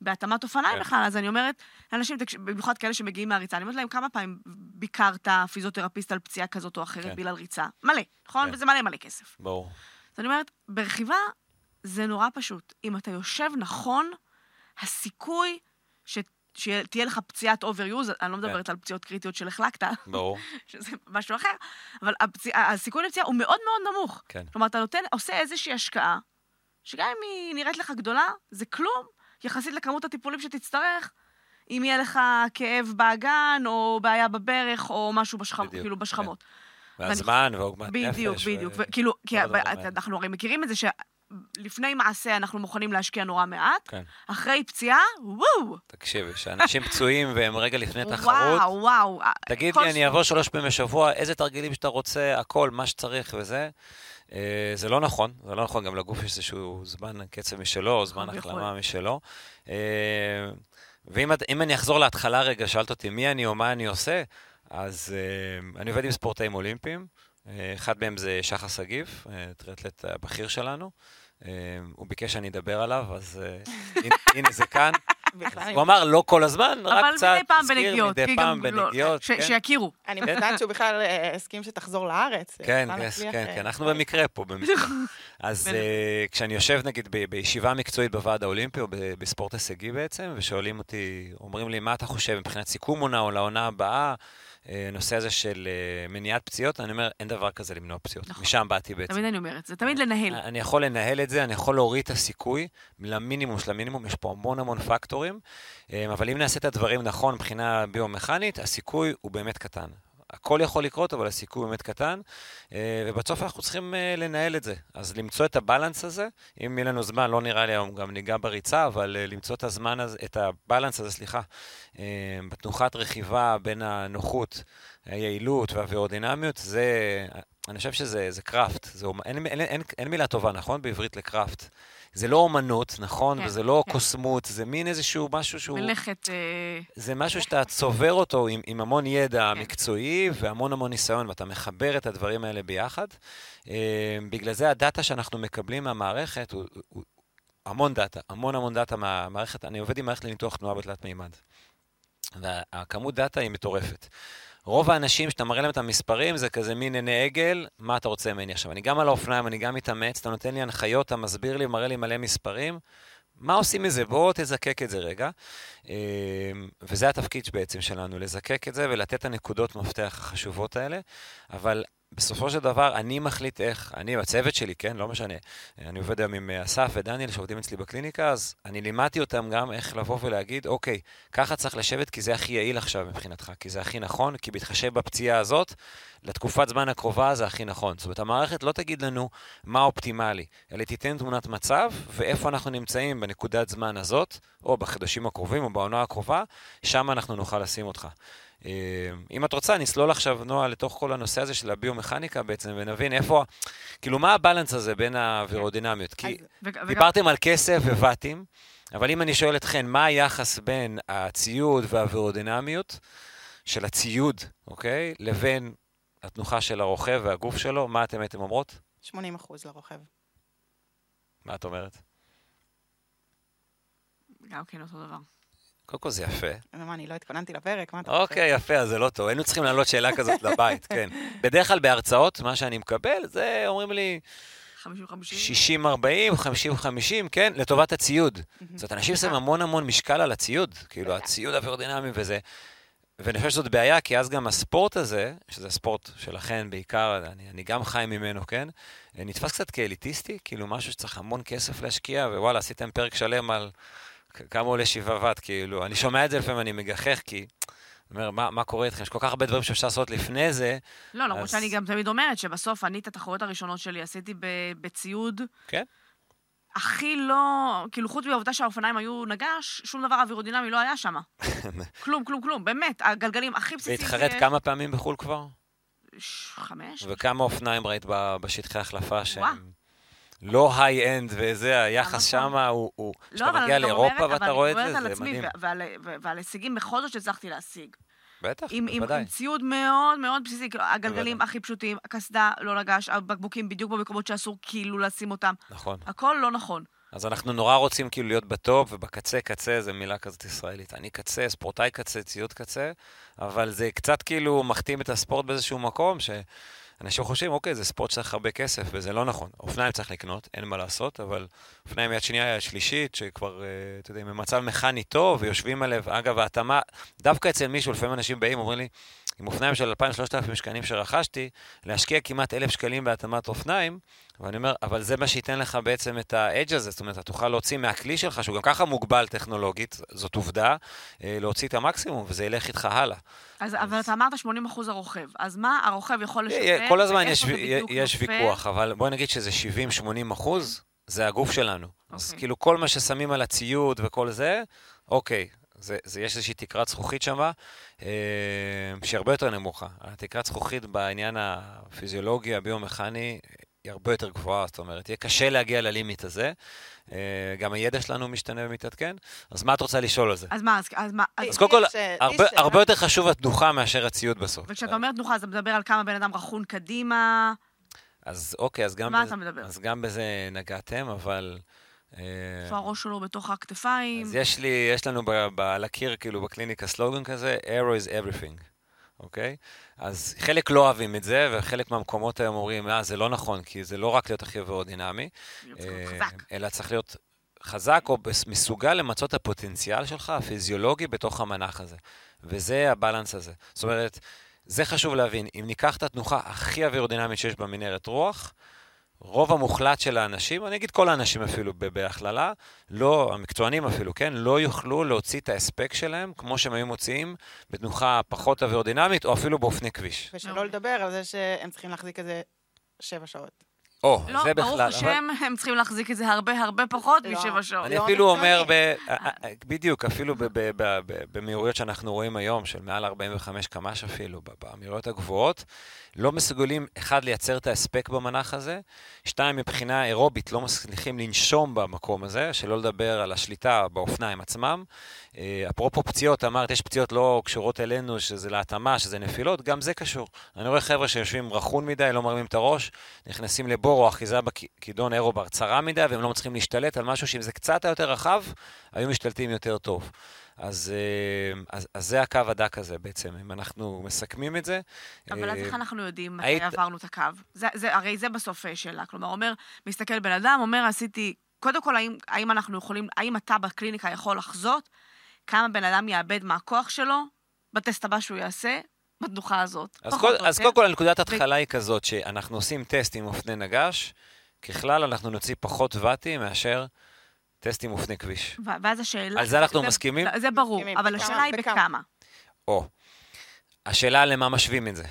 בהתאמת אופניים כן. בכלל, אז אני אומרת לאנשים, במיוחד כאלה שמגיעים מהריצה, אני אומרת להם, כמה פעמים ביקרת פיזיותרפיסט על פציעה כזאת או אחרת כן. בגלל ריצה? מלא, נכון? כן. וזה מלא מלא כסף. ברור. אז אני אומרת, ברכיבה זה נורא פשוט. אם אתה יושב נכון, הסיכוי ש... שתהיה לך פציעת overuse, אני לא כן. מדברת כן. על פציעות קריטיות של החלקת, ברור. שזה משהו אחר, אבל הפציע, הסיכוי לפציעה הוא מאוד מאוד נמוך. כן. כלומר, אתה נותן, עושה איזושהי השקעה, שגם אם היא נראית לך גדולה, זה כלום יחסית לכמות הטיפולים שתצטרך, אם יהיה לך כאב באגן, או בעיה בברך, או משהו בשכמ... כאילו בשכמות. כן. והזמן, ועוגמת נפש. בדיוק, בדיוק. כאילו, כי אנחנו הרי מכירים את זה שלפני מעשה אנחנו מוכנים להשקיע נורא מעט, כן. אחרי פציעה, וואו. תקשיבי, כשאנשים פצועים והם רגע לפני תחרות, וואו, וואו. תגיד לי, אני אבוא שלוש פעמים בשבוע, איזה תרגילים שאתה רוצה, הכל, מה שצריך וזה. אה, זה לא נכון, זה לא נכון, גם לגוף יש איזשהו זמן קצב משלו, או זמן החלמה משלו. אה, ואם אני אחזור להתחלה רגע, שאלת אותי מי אני או מה אני עושה, אז אה, אני עובד עם ספורטאים אולימפיים. אחד מהם זה שחר שגיב, טריאטלט הבכיר שלנו. הוא ביקש שאני אדבר עליו, אז הנה זה כאן. הוא אמר לא כל הזמן, רק קצת, אבל מדי פעם בנגיעות. מדי פעם לא, בנגיעות, כן. שיכירו. אני מבינה שהוא בכלל אה, הסכים שתחזור לארץ. כן, כן, כן, כן, אנחנו במקרה פה, במקרה. אז אה, כשאני יושב נגיד בישיבה מקצועית בוועד האולימפי, או בספורט הישגי בעצם, ושואלים אותי, אומרים לי, מה אתה חושב מבחינת סיכום עונה או לעונה הבאה? הנושא אה, הזה של אה, מניעת פציעות, אני אומר, אין דבר כזה למנוע פציעות. נכון. משם באתי בעצם. תמיד אני אומרת, זה תמיד לנהל. אני יכול לנהל את זה, אני יכול להוריד את הסיכוי למינימום של המינימום, יש פה המון המון פקטורים, אה, אבל אם נעשה את הדברים נכון מבחינה ביומכנית, הסיכוי הוא באמת קטן. הכל יכול לקרות, אבל הסיכוי באמת קטן, אה, ובסוף אנחנו צריכים אה, לנהל את זה. אז למצוא את הבלנס הזה, אם יהיה לנו זמן, לא נראה לי היום גם ניגע בריצה, אבל אה, למצוא את הזמן הזה, את הבלנס הזה, סליחה, בתנוחת רכיבה בין הנוחות, היעילות והאווירודינמיות, זה, אני חושב שזה craft, אין, אין, אין, אין מילה טובה, נכון? בעברית ל craft. זה לא אומנות, נכון? כן, וזה לא כן. קוסמות, זה מין איזשהו משהו שהוא... מלאכת... אה... זה משהו שאתה צובר אותו עם, עם המון ידע כן. מקצועי והמון המון ניסיון, ואתה מחבר את הדברים האלה ביחד. אה, בגלל זה הדאטה שאנחנו מקבלים מהמערכת הוא, הוא המון דאטה, המון המון דאטה מהמערכת. אני עובד עם מערכת לניתוח תנועה בתלת מימד. והכמות דאטה היא מטורפת. רוב האנשים, שאתה מראה להם את המספרים, זה כזה מין עיני עגל, מה אתה רוצה ממני עכשיו? אני גם על האופניים, אני גם מתאמץ, אתה נותן לי הנחיות, אתה מסביר לי, מראה לי מלא מספרים. מה עושים מזה? בואו תזקק את זה רגע. אמ, וזה התפקיד בעצם שלנו, לזקק את זה ולתת את הנקודות מפתח החשובות האלה. אבל בסופו של דבר, אני מחליט איך, אני והצוות שלי, כן, לא משנה. אני עובד היום עם אסף ודניאל שעובדים אצלי בקליניקה, אז אני לימדתי אותם גם איך לבוא ולהגיד, אוקיי, ככה צריך לשבת כי זה הכי יעיל עכשיו מבחינתך, כי זה הכי נכון, כי בהתחשב בפציעה הזאת, לתקופת זמן הקרובה זה הכי נכון. זאת אומרת, המערכת לא תגיד לנו מה אופטימלי, אלא תיתן תמונת מצב ואיפה אנחנו נמצאים בנקודת זמן הזאת, או בחדשים הקרובים או בעונה הקרובה, שם אנחנו נוכל לשים אותך. אה, אם את רוצה, נסלול עכשיו, נועה, לתוך כל הנושא הזה של הביומכניקה בעצם, ונבין איפה, כאילו, מה הבלנס הזה בין האווירודינמיות? כי דיברתם על כסף וואטים, אבל אם אני שואל אתכן, מה היחס בין הציוד והאווירודינמיות של הציוד, אוקיי, לבין התנוחה של הרוכב והגוף שלו, מה אתם הייתם אומרות? 80 אחוז לרוכב. מה את אומרת? גם כן אותו דבר. קודם כל זה יפה. מה, אני לא התכוננתי לפרק? מה אתה חושב? אוקיי, יפה, אז זה לא טוב. היינו צריכים להעלות שאלה כזאת לבית, כן. בדרך כלל בהרצאות, מה שאני מקבל, זה אומרים לי 50-50. 60-40, 50-50, כן, לטובת הציוד. זאת אומרת, אנשים שמים המון המון משקל על הציוד, כאילו, הציוד האווירודינמי וזה. ואני חושב שזאת בעיה, כי אז גם הספורט הזה, שזה הספורט שלכן בעיקר, אני, אני גם חי ממנו, כן? נתפס קצת כאליטיסטי, כאילו משהו שצריך המון כסף להשקיע, ווואלה, עשיתם פרק שלם על כמה עולה שבעה ואט, כאילו. אני שומע את זה לפעמים, אני מגחך, כי... אומר, מה, מה קורה איתכם? יש כל כך הרבה דברים שאפשר לעשות לפני זה. לא, למרות אז- שאני גם תמיד אומרת שבסוף אני את התחרויות הראשונות שלי עשיתי ב- בציוד כן. הכי לא, כאילו חוץ מהעובדה שהאופניים היו נגש, שום דבר אווירודינמי לא היה שם. כלום, כלום, כלום, באמת, הגלגלים הכי בסיסיים... והתחרית שיש- כמה פעמים בחו"ל כבר? ש- חמש? וכמה אופניים ראית בשטחי החלפה. שהם לא high-end, וזה, היחס נכון. שם הוא... הוא- לא, כשאתה מגיע לאירופה ואתה רואה את אבל אני זה, מדברת זה על עצמי מדהים. ועל- הישגים בכל זאת שהצלחתי להשיג. בטח, עם, בוודאי. עם ציוד מאוד מאוד בסיסי, כאילו, הגלגלים בוודאי. הכי פשוטים, הקסדה לא לגש, הבקבוקים בדיוק במקומות שאסור כאילו לשים אותם. נכון. הכל לא נכון. אז אנחנו נורא רוצים כאילו להיות בטופ, ובקצה, קצה, זו מילה כזאת ישראלית. אני קצה, ספורטאי קצה, ציוד קצה, אבל זה קצת כאילו מכתים את הספורט באיזשהו מקום, שאנשים חושבים, אוקיי, זה ספורט שצריך הרבה כסף, וזה לא נכון. אופניים צריך לקנות, אין מה לעשות, אבל אופניים יד שנייה, יד שלישית, שכבר, אה, אתה יודע, במצב מכני טוב, ויושבים עליו, אגב, ההתאמה, דווקא אצל מישהו, לפעמים אנשים באים, אומרים לי, עם אופניים של 2,000-3,000 שקלים שרכשתי, להשקיע כמעט 1,000 שקלים בהתאמת אופניים, ואני אומר, אבל זה מה שייתן לך בעצם את האדג' הזה, זאת אומרת, אתה תוכל להוציא מהכלי שלך, שהוא גם ככה מוגבל טכנולוגית, זאת עובדה, אה, להוציא את המקסימום, וזה ילך איתך הלאה. אז, אבל אתה אמרת 80 אחוז הרוכב. אז מה הרוכב יכול לשפר? אה, כל הזמן יש, יש? ויכוח, אבל בואי נגיד שזה 70-80 אחוז, זה הגוף שלנו. אז אוקיי. כאילו כל מה ששמים על הציוד וכל זה, אוקיי, זה, זה, יש איזושהי תקרת זכוכית שמה, אה, שהיא הרבה יותר נמוכה. התקרת זכוכית בעניין הפיזיולוגי, הביומכני, היא הרבה יותר גבוהה, זאת אומרת, יהיה קשה להגיע ללימיט הזה. אה, גם הידע שלנו משתנה ומתעדכן. אז מה את רוצה לשאול על זה? אז מה, אז, אז מה, אז, קודם כל, אה, הרבה. הרבה יותר חשוב התנוחה מאשר הציוד בסוף. וכשאתה אומר תנוחה, אז אתה מדבר על כמה בן אדם רכון קדימה, אז אוקיי, אז גם, מה בזה, אתה מדבר? אז גם בזה נגעתם, אבל... אה, איפה הראש שלו בתוך הכתפיים. אז יש לי, יש לנו ב, ב, על הקיר, כאילו, בקליניקה סלוגן כזה, arrow is everything, אוקיי? אז חלק לא אוהבים את זה, וחלק מהמקומות היום אומרים, אה, זה לא נכון, כי זה לא רק להיות הכי להיות אה. אלא צריך להיות חזק או מסוגל למצות את הפוטנציאל שלך, הפיזיולוגי, בתוך המנח הזה. וזה הבלנס הזה. זאת אומרת, זה חשוב להבין. אם ניקח את התנוחה הכי אווירודינמית שיש במנהרת רוח, רוב המוחלט של האנשים, אני אגיד כל האנשים אפילו בהכללה, לא, המקצוענים אפילו, כן, לא יוכלו להוציא את ההספק שלהם כמו שהם היו מוציאים בתנוחה פחות אווירודינמית, או אפילו באופני כביש. ושלא. לדבר על זה שהם צריכים להחזיק איזה שבע שעות. או, לא, זה בכלל. ברוך אבל- השם, הם צריכים להחזיק את זה הרבה הרבה פחות לא. משבע שעות. אני לא אפילו. אומר, ב, אה, אה, בדיוק, אפילו במהירויות שאנחנו רואים היום, של מעל 45 קמ"ש אפילו, במהירויות הגבוהות, לא מסוגלים, אחד, לייצר את ההספק במנח הזה, שתיים, מבחינה אירובית, לא מצליחים לנשום במקום הזה, שלא לדבר על השליטה באופניים עצמם. אה, אפרופו פציעות, אמרת, יש פציעות לא קשורות אלינו, שזה להתאמה, שזה נפילות, גם זה קשור. אני רואה חבר'ה שיושבים רכון מדי, לא מרימים את הראש, נכנסים לבור או אחיזה בכידון אירובר צרה מדי, והם לא מצליחים להשתלט על משהו שאם זה קצת יותר רחב, היו משתלטים יותר טוב. אז, אה, אז, אז זה הקו הדק הזה בעצם, אם אנחנו מסכמים את זה. אבל אז אה, איך אנחנו יודעים מתי היית- עברנו את הקו? זה, זה, הרי זה בסוף אה, שאלה. כלומר, אומר, מסתכל בן אדם, אומר, עשיתי... קודם כל, האם, האם אנחנו יכולים, האם אתה בקליניקה יכול לחזות כמה בן אדם יאבד מהכוח שלו בטסט הבא שהוא יעשה, בתנוחה הזאת? אז, פחות כל, או אז יותר. קודם כל, נקודת ההתחלה היא כזאת, שאנחנו עושים טסט עם אופני נגש, ככלל אנחנו נוציא פחות ואטים מאשר טסט עם אופני כביש. ו- ואז השאלה... על זה אנחנו מסכימים? לא, זה ברור, מסכימים. אבל בכמה? השאלה היא בכמה? או, השאלה למה משווים את זה.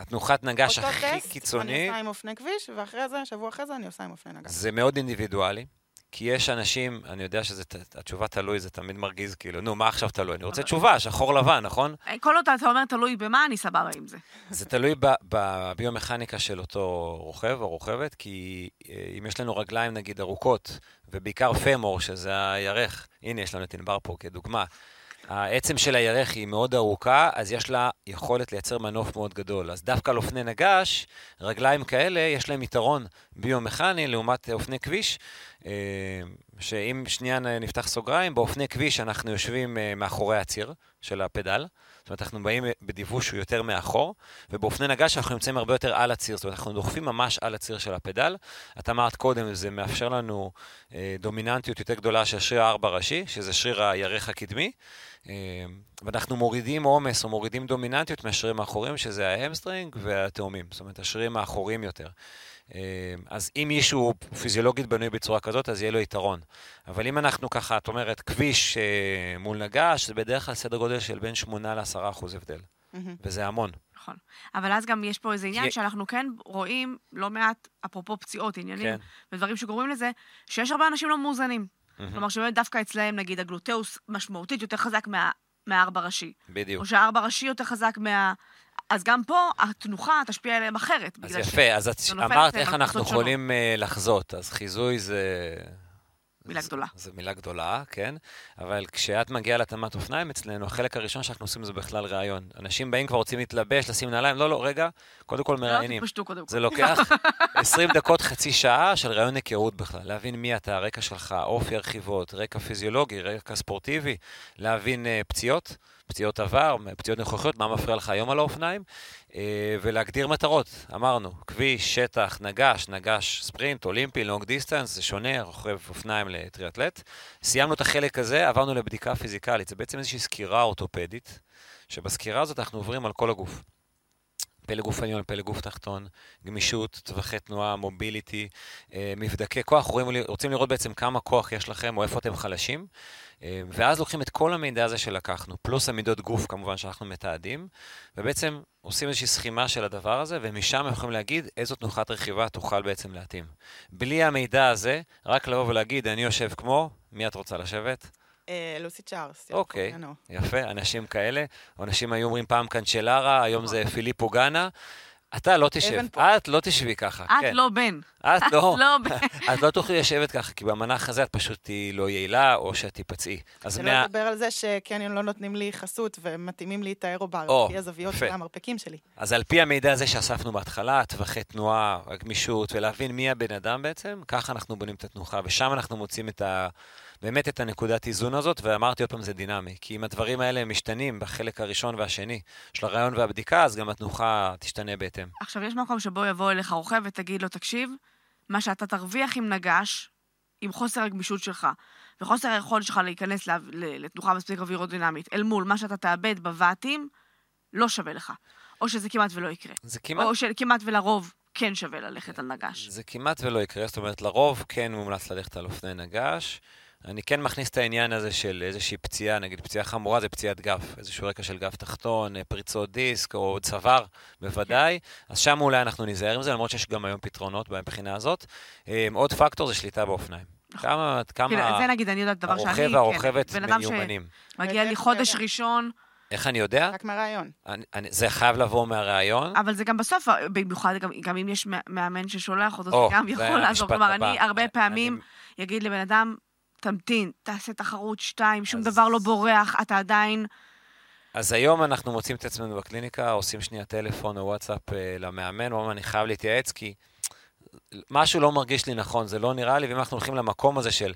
התנוחת נגש אותו הכי טסט, קיצוני, אני עושה עם אופני כביש, ואחרי זה, שבוע אחרי זה, אני עושה עם אופני נגש. זה מאוד אינדיבידואלי, כי יש אנשים, אני יודע שהתשובה תלוי, זה תמיד מרגיז, כאילו, נו, מה עכשיו תלוי? אני רוצה תשובה, שחור לבן, נכון? כל עוד אתה אומר תלוי במה, אני סבבה עם זה. זה תלוי בביומכניקה של אותו רוכב או רוכבת, כי אה, אם יש לנו רגליים, נגיד, ארוכות, ובעיקר פמור, שזה הירך, הנה, יש לנו את ענבר פה כדוגמה, העצם של הירך היא מאוד ארוכה, אז יש לה יכולת לייצר מנוף מאוד גדול. אז דווקא על אופני נגש, רגליים כאלה, יש להם יתרון ביומכני לעומת אופני כביש, אה, שאם שנייה נפתח סוגריים, באופני כביש אנחנו יושבים אה, מאחורי הציר של הפדל. זאת אומרת, אנחנו באים בדיווש שהוא יותר מאחור, ובאופני נגש אנחנו נמצאים הרבה יותר על הציר, זאת אומרת, אנחנו דוחפים ממש על הציר של הפדל. את אמרת קודם, זה מאפשר לנו אה, דומיננטיות יותר גדולה של שריר הארבע ראשי, שזה שריר הירך הקדמי, אה, ואנחנו מורידים עומס או מורידים דומיננטיות מהשרירים האחוריים, שזה ה hamstring והתאומים, זאת אומרת, השרירים האחוריים יותר. אה, אז אם מישהו פיזיולוגית בנוי בצורה כזאת, אז יהיה לו יתרון. אבל אם אנחנו ככה, את אומרת, כביש אה, מול נגש, זה בדרך כלל סדר גודל של בין 8 ל-10 אחוז הבדל. Mm-hmm. וזה המון. נכון. אבל אז גם יש פה איזה עניין שאנחנו כן רואים לא מעט, אפרופו פציעות, עניינים, כן. ודברים שגורמים לזה, שיש הרבה אנשים לא מאוזנים. Mm-hmm. כלומר, שבאמת דווקא אצלהם, נגיד, הגלוטאוס משמעותית יותר חזק מה, מהארבע ראשי. בדיוק. או שהארבע ראשי יותר חזק מה... אז גם פה התנוחה תשפיע עליהם אחרת. אז יפה, אז את אמרת איך אנחנו יכולים uh, לחזות, אז חיזוי זה... מילה גדולה. זו מילה גדולה, כן. אבל כשאת מגיעה להתאמת אופניים אצלנו, החלק הראשון שאנחנו עושים זה בכלל ראיון. אנשים באים כבר רוצים להתלבש, לשים נעליים, לא, לא, רגע, קודם כל מראיינים. לא, קודם כל. זה לוקח 20 דקות, חצי שעה של ראיון היכרות בכלל. להבין מי אתה, הרקע שלך, אופי הרכיבות, רקע פיזיולוגי, רקע ספורטיבי, להבין uh, פציעות. פציעות עבר, פציעות נוכחיות, מה מפריע לך היום על האופניים, אה, ולהגדיר מטרות. אמרנו, כביש, שטח, נגש, נגש ספרינט, אולימפי, long distance, זה שונה, רוכב אופניים לטריאטלט. סיימנו את החלק הזה, עברנו לבדיקה פיזיקלית. זה בעצם איזושהי סקירה אורתופדית, שבסקירה הזאת אנחנו עוברים על כל הגוף. פלג גוף עליון, פלג גוף תחתון, גמישות, טווחי תנועה, mobility, אה, מבדקי כוח, רוצים, רוצים לראות בעצם כמה כוח יש לכם או איפה אתם חלשים, אה, ואז לוקחים את כל המידע הזה שלקחנו, פלוס המידות גוף כמובן שאנחנו מתעדים, ובעצם עושים איזושהי סכימה של הדבר הזה, ומשם יכולים להגיד איזו תנוחת רכיבה תוכל בעצם להתאים. בלי המידע הזה, רק לבוא ולהגיד, אני יושב כמו, מי את רוצה לשבת? אה, לוסי צ'ארס. אוקיי, יפה, אנשים כאלה. אנשים היו אומרים פעם קנצ'לרה, היום זה פיליפו גאנה. אתה לא תשב, את לא תשבי ככה. את כן. לא בן. את לא. לא. את לא תוכלי לשבת ככה, כי במנח הזה את פשוט תהיי לא יעילה, או שאת תיפצעי. אז מה... שלא לדבר על זה שקניון לא נותנים לי חסות, ומתאימים לי את האירובר, לפי הזוויות של המרפקים שלי. אז על פי המידע הזה שאספנו בהתחלה, טווחי תנועה, הגמישות, ולהבין מי הבן אדם בעצם, ככה אנחנו בונים את התנוחה, ושם אנחנו מוצאים את ה... באמת את הנקודת איזון הזאת, ואמרתי עוד פעם, זה דינמי. כי אם הדברים האלה משתנים בחלק הראשון והשני של הרעיון והבדיקה, אז גם התנוחה תשתנה בהתאם. עכשיו, יש מקום שבו יבוא אליך רוכב ותגיד לו, תקשיב, מה שאתה תרוויח עם נגש, עם חוסר הגמישות שלך, וחוסר היכולת שלך להיכנס לתנוחה מספיק אווירודינמית, אל מול מה שאתה תאבד בוואטים, לא שווה לך. או שזה כמעט ולא יקרה. זה כמעט... או שכמעט ולרוב כן שווה ללכת על נגש. זה כמעט ולא יקרה, זאת אומרת, לרוב כן מומלץ ללכת על אופני נגש. אני כן מכניס את העניין הזה של איזושהי פציעה, נגיד פציעה חמורה זה פציעת גב, איזשהו רקע של גב תחתון, אה, פריצות דיסק או צוואר, בוודאי. אז שם אולי אנחנו ניזהר עם זה, למרות שיש גם היום פתרונות מבחינה הזאת. אה, עוד פקטור זה שליטה באופניים. נכון. כמה, כמה זה נגיד, אני יודעת דבר שאני, הרוכב והרוכבת מיומנים. מגיע לי חודש ראשון. איך אני יודע? רק מהראיון. זה חייב לבוא מהראיון. אבל זה גם בסוף, במיוחד גם, גם אם יש מאמן ששולח אותו, זה גם יכול לעזור. כלומר, אני הרבה פעמים אגיד לבן אדם, תמתין, תעשה תחרות שתיים, שום אז... דבר לא בורח, אתה עדיין... אז היום אנחנו מוצאים את עצמנו בקליניקה, עושים שנייה טלפון או וואטסאפ אה, למאמן, אומרים, אני חייב להתייעץ, כי משהו לא מרגיש לי נכון, זה לא נראה לי, ואם אנחנו הולכים למקום הזה של,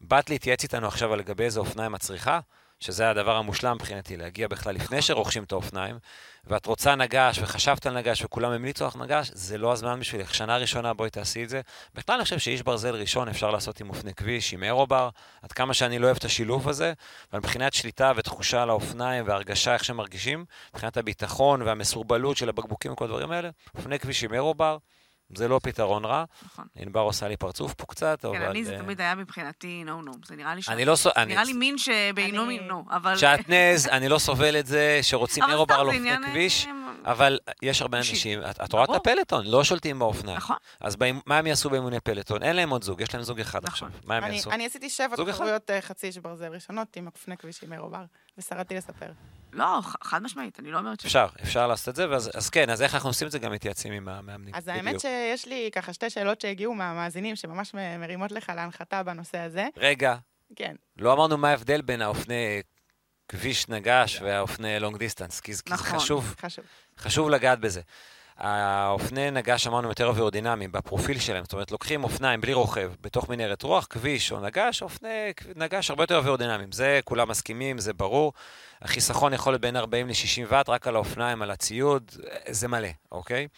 באת להתייעץ איתנו עכשיו על לגבי איזה אופניים את צריכה, שזה הדבר המושלם מבחינתי, להגיע בכלל לפני שרוכשים את האופניים, ואת רוצה נגש, וחשבת על נגש, וכולם המליצו לך נגש, זה לא הזמן בשבילך. שנה ראשונה בואי תעשי את זה. בכלל אני חושב שאיש ברזל ראשון אפשר לעשות עם אופני כביש, עם אירובר, עד כמה שאני לא אוהב את השילוב הזה, אבל מבחינת שליטה ותחושה על האופניים והרגשה, איך שהם מרגישים, מבחינת הביטחון והמסורבלות של הבקבוקים וכל הדברים האלה, אופני כביש עם אירובר, זה לא פתרון רע. נכון. ענבר עושה לי פרצוף פה קצת, אבל... כן, אני זה אה, תמיד היה מבחינתי נו נו. זה נראה לי ש... אני לא... סו- אני- נראה לי מין שבעינו אני- מינו, אבל... שעטנז, אני לא סובל את זה, שרוצים אירובר על אופני כביש, אה, אבל יש הרבה. אנשים, את את רואה את. הפלטון, לא שולטים באופניים. נכון. אז מה הם יעשו באימוני פלטון? אין להם עוד זוג, יש להם זוג אחד נכון. עכשיו. מה הם אני, יעשו? אני עשיתי שבע? תחרויות אה, חצי איש ברזל ראשונות עם אופני כביש עם אירובר, ושרדתי לספר. לא, חד משמעית, אני לא אומרת ש... אפשר, אפשר לעשות את זה, ואז, אז כן, אז איך אנחנו עושים את זה? גם מתייעצים עם המאמנים. אז האמת בדיוק. שיש לי ככה שתי שאלות שהגיעו מהמאזינים, שממש מרימות לך להנחתה בנושא הזה. רגע, כן, לא אמרנו מה ההבדל בין האופני כביש נגש והאופני long distance, כי זה כי זה נכון. חשוב, חשוב. חשוב לגעת בזה. האופני נגש, אמרנו, יותר אווירודינמיים בפרופיל שלהם, זאת אומרת, לוקחים אופניים בלי רוכב בתוך מנהרת רוח, כביש או נגש, אופני נגש הרבה יותר אווירודינמיים. זה כולם מסכימים, זה ברור. החיסכון יכול להיות בין 40 ל-60 ואט, רק על האופניים, על הציוד, זה מלא, אוקיי?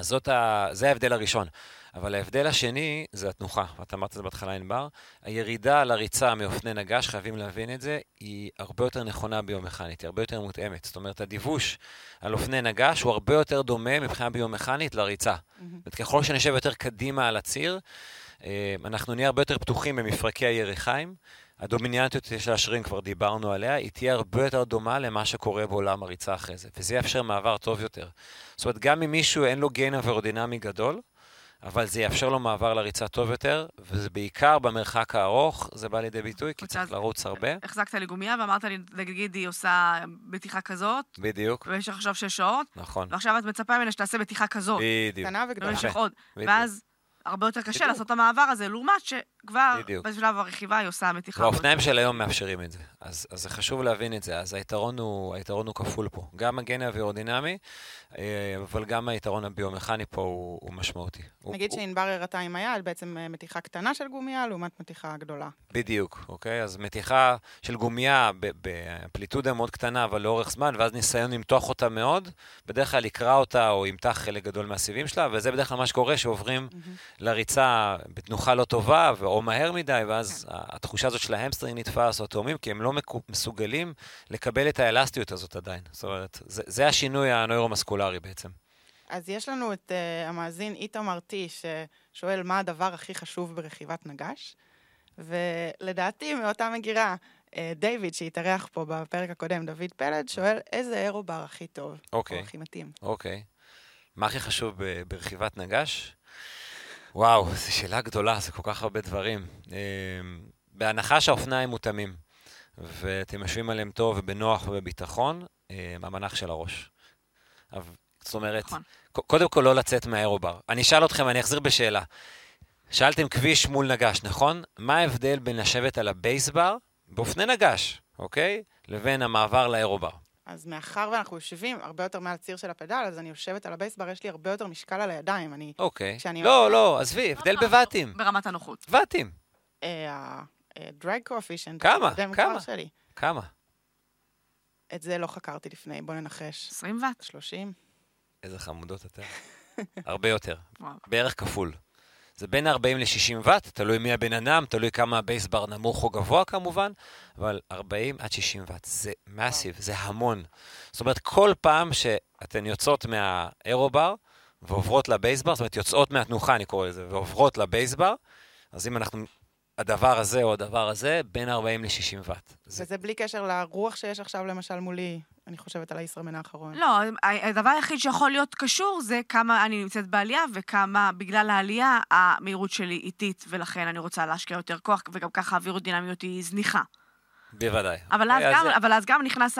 אז ה... זה ההבדל הראשון. אבל ההבדל השני זה התנוחה, ואת אמרת את זה בהתחלה ענבר. הירידה על הריצה מאופני נגש, חייבים להבין את זה, היא הרבה יותר נכונה ביומכנית, היא הרבה יותר מותאמת. זאת אומרת, הדיווש על אופני נגש הוא הרבה יותר דומה מבחינה ביומכנית לריצה. זאת ככל שנשב יותר קדימה על הציר, אה, אנחנו נהיה הרבה יותר פתוחים במפרקי היריחיים. הדומיננטיות של השרירים, כבר דיברנו עליה, היא תהיה הרבה יותר דומה למה שקורה בעולם הריצה אחרי זה, וזה יאפשר מעבר טוב יותר. זאת אומרת, גם אם מישהו אין לו גן אווירודינמי גדול, אבל זה יאפשר לו מעבר לריצה טוב יותר, וזה בעיקר במרחק הארוך, זה בא לידי ביטוי, כי צריך אז- לרוץ הרבה. החזקת לי גומייה ואמרת לי, נגיד, היא עושה בטיחה כזאת, בדיוק, במשך עכשיו שש שעות, נכון. ועכשיו את מצפה ממנה שתעשה בטיחה כזאת, בדיוק. קטנה וגדולה. במשך יפה. עוד. ואז הרבה יותר קשה. לעשות את המעבר הזה, לעומת שכבר בדיוק. בשלב הרכיבה היא עושה מתיחה. הרבה והאופניים של היום מאפשרים את זה. אז, אז זה חשוב להבין את זה. אז היתרון הוא, היתרון הוא כפול פה. גם הגן האווירודינמי, אה, אבל גם היתרון הביומכני פה הוא, הוא משמעותי. נגיד הוא, שענבר הראתה עם היד, בעצם אה, מתיחה קטנה של גומייה לעומת מתיחה גדולה. בדיוק, אוקיי? אז מתיחה של גומייה ב- בפליטודה מאוד קטנה, אבל לאורך זמן, ואז ניסיון למתוח אותה מאוד, בדרך כלל יקרע אותה או ימתח חלק גדול מהסיבים שלה, וזה בדרך כלל מה שקורה, שעוברים מהמם. לריצה בתנוחה לא טובה, או מהר מדי, ואז התחושה הזאת של ה hamstring נתפס, או תאומים, כי הם לא מסוגלים לקבל את האלסטיות הזאת עדיין. זאת אומרת, זה, זה השינוי הנוירומסקולרי בעצם. אז יש לנו את uh, המאזין איתמר טי, ששואל מה הדבר הכי חשוב ברכיבת נגש, ולדעתי מאותה מגירה, uh, דיוויד, שהתארח פה בפרק הקודם, דוד פלד, שואל איזה aerobar הכי טוב, אוקיי. או הכי מתאים. אוקיי. מה הכי חשוב ברכיבת נגש? וואו, זו שאלה גדולה, זה כל כך הרבה דברים. אה, בהנחה שהאופניים מותאמים, ואתם יושבים עליהם טוב ובנוח ובביטחון, אה, המנח של הראש. זאת אומרת, נכון. קודם כל לא לצאת מהאירובר. אני אשאל אתכם, אני אחזיר בשאלה. שאלתם כביש מול נגש, נכון? מה ההבדל בין לשבת על הבייסבר, באופני נגש, אוקיי? לבין המעבר לאירובר? אז מאחר ואנחנו יושבים הרבה יותר מעל ציר של הפדל, אז אני יושבת על הבייסבר, יש לי הרבה יותר משקל על הידיים. אני... אוקיי. כשאני- לא, לא, עזבי, הבדל בוואטים. ברמת הנוחות. ואטים. ה-drag coefficient, כמה? הקודם כמה? כבר שלי. כמה? את זה לא חקרתי לפני, בוא ננחש. 20 ואט. 30? איזה חמודות אתם. הרבה יותר. בערך כפול. זה בין 40 ל-60 ואט, תלוי מי הבן אדם, תלוי כמה הבייסבר נמוך או גבוה כמובן, אבל 40 עד 60 ואט, זה מאסיב, זה המון. זאת אומרת, כל פעם שאתן יוצאות מהאירובר ועוברות לבייסבר, זאת אומרת, יוצאות מהתנוחה, אני קורא לזה, ועוברות לבייסבר, אז אם אנחנו, הדבר הזה או הדבר הזה, בין 40 ל-60 ואט. זה וזה בלי קשר לרוח שיש עכשיו, למשל, מולי, אני חושבת על הישראמן האחרון. לא, הדבר היחיד שיכול להיות קשור זה כמה אני נמצאת בעלייה וכמה, בגלל העלייה, המהירות שלי איטית, ולכן אני רוצה להשקיע יותר כוח, וגם ככה האווירודינמיות היא זניחה. בוודאי. אבל אז, אוקיי, גם, זה- אבל אז גם נכנס,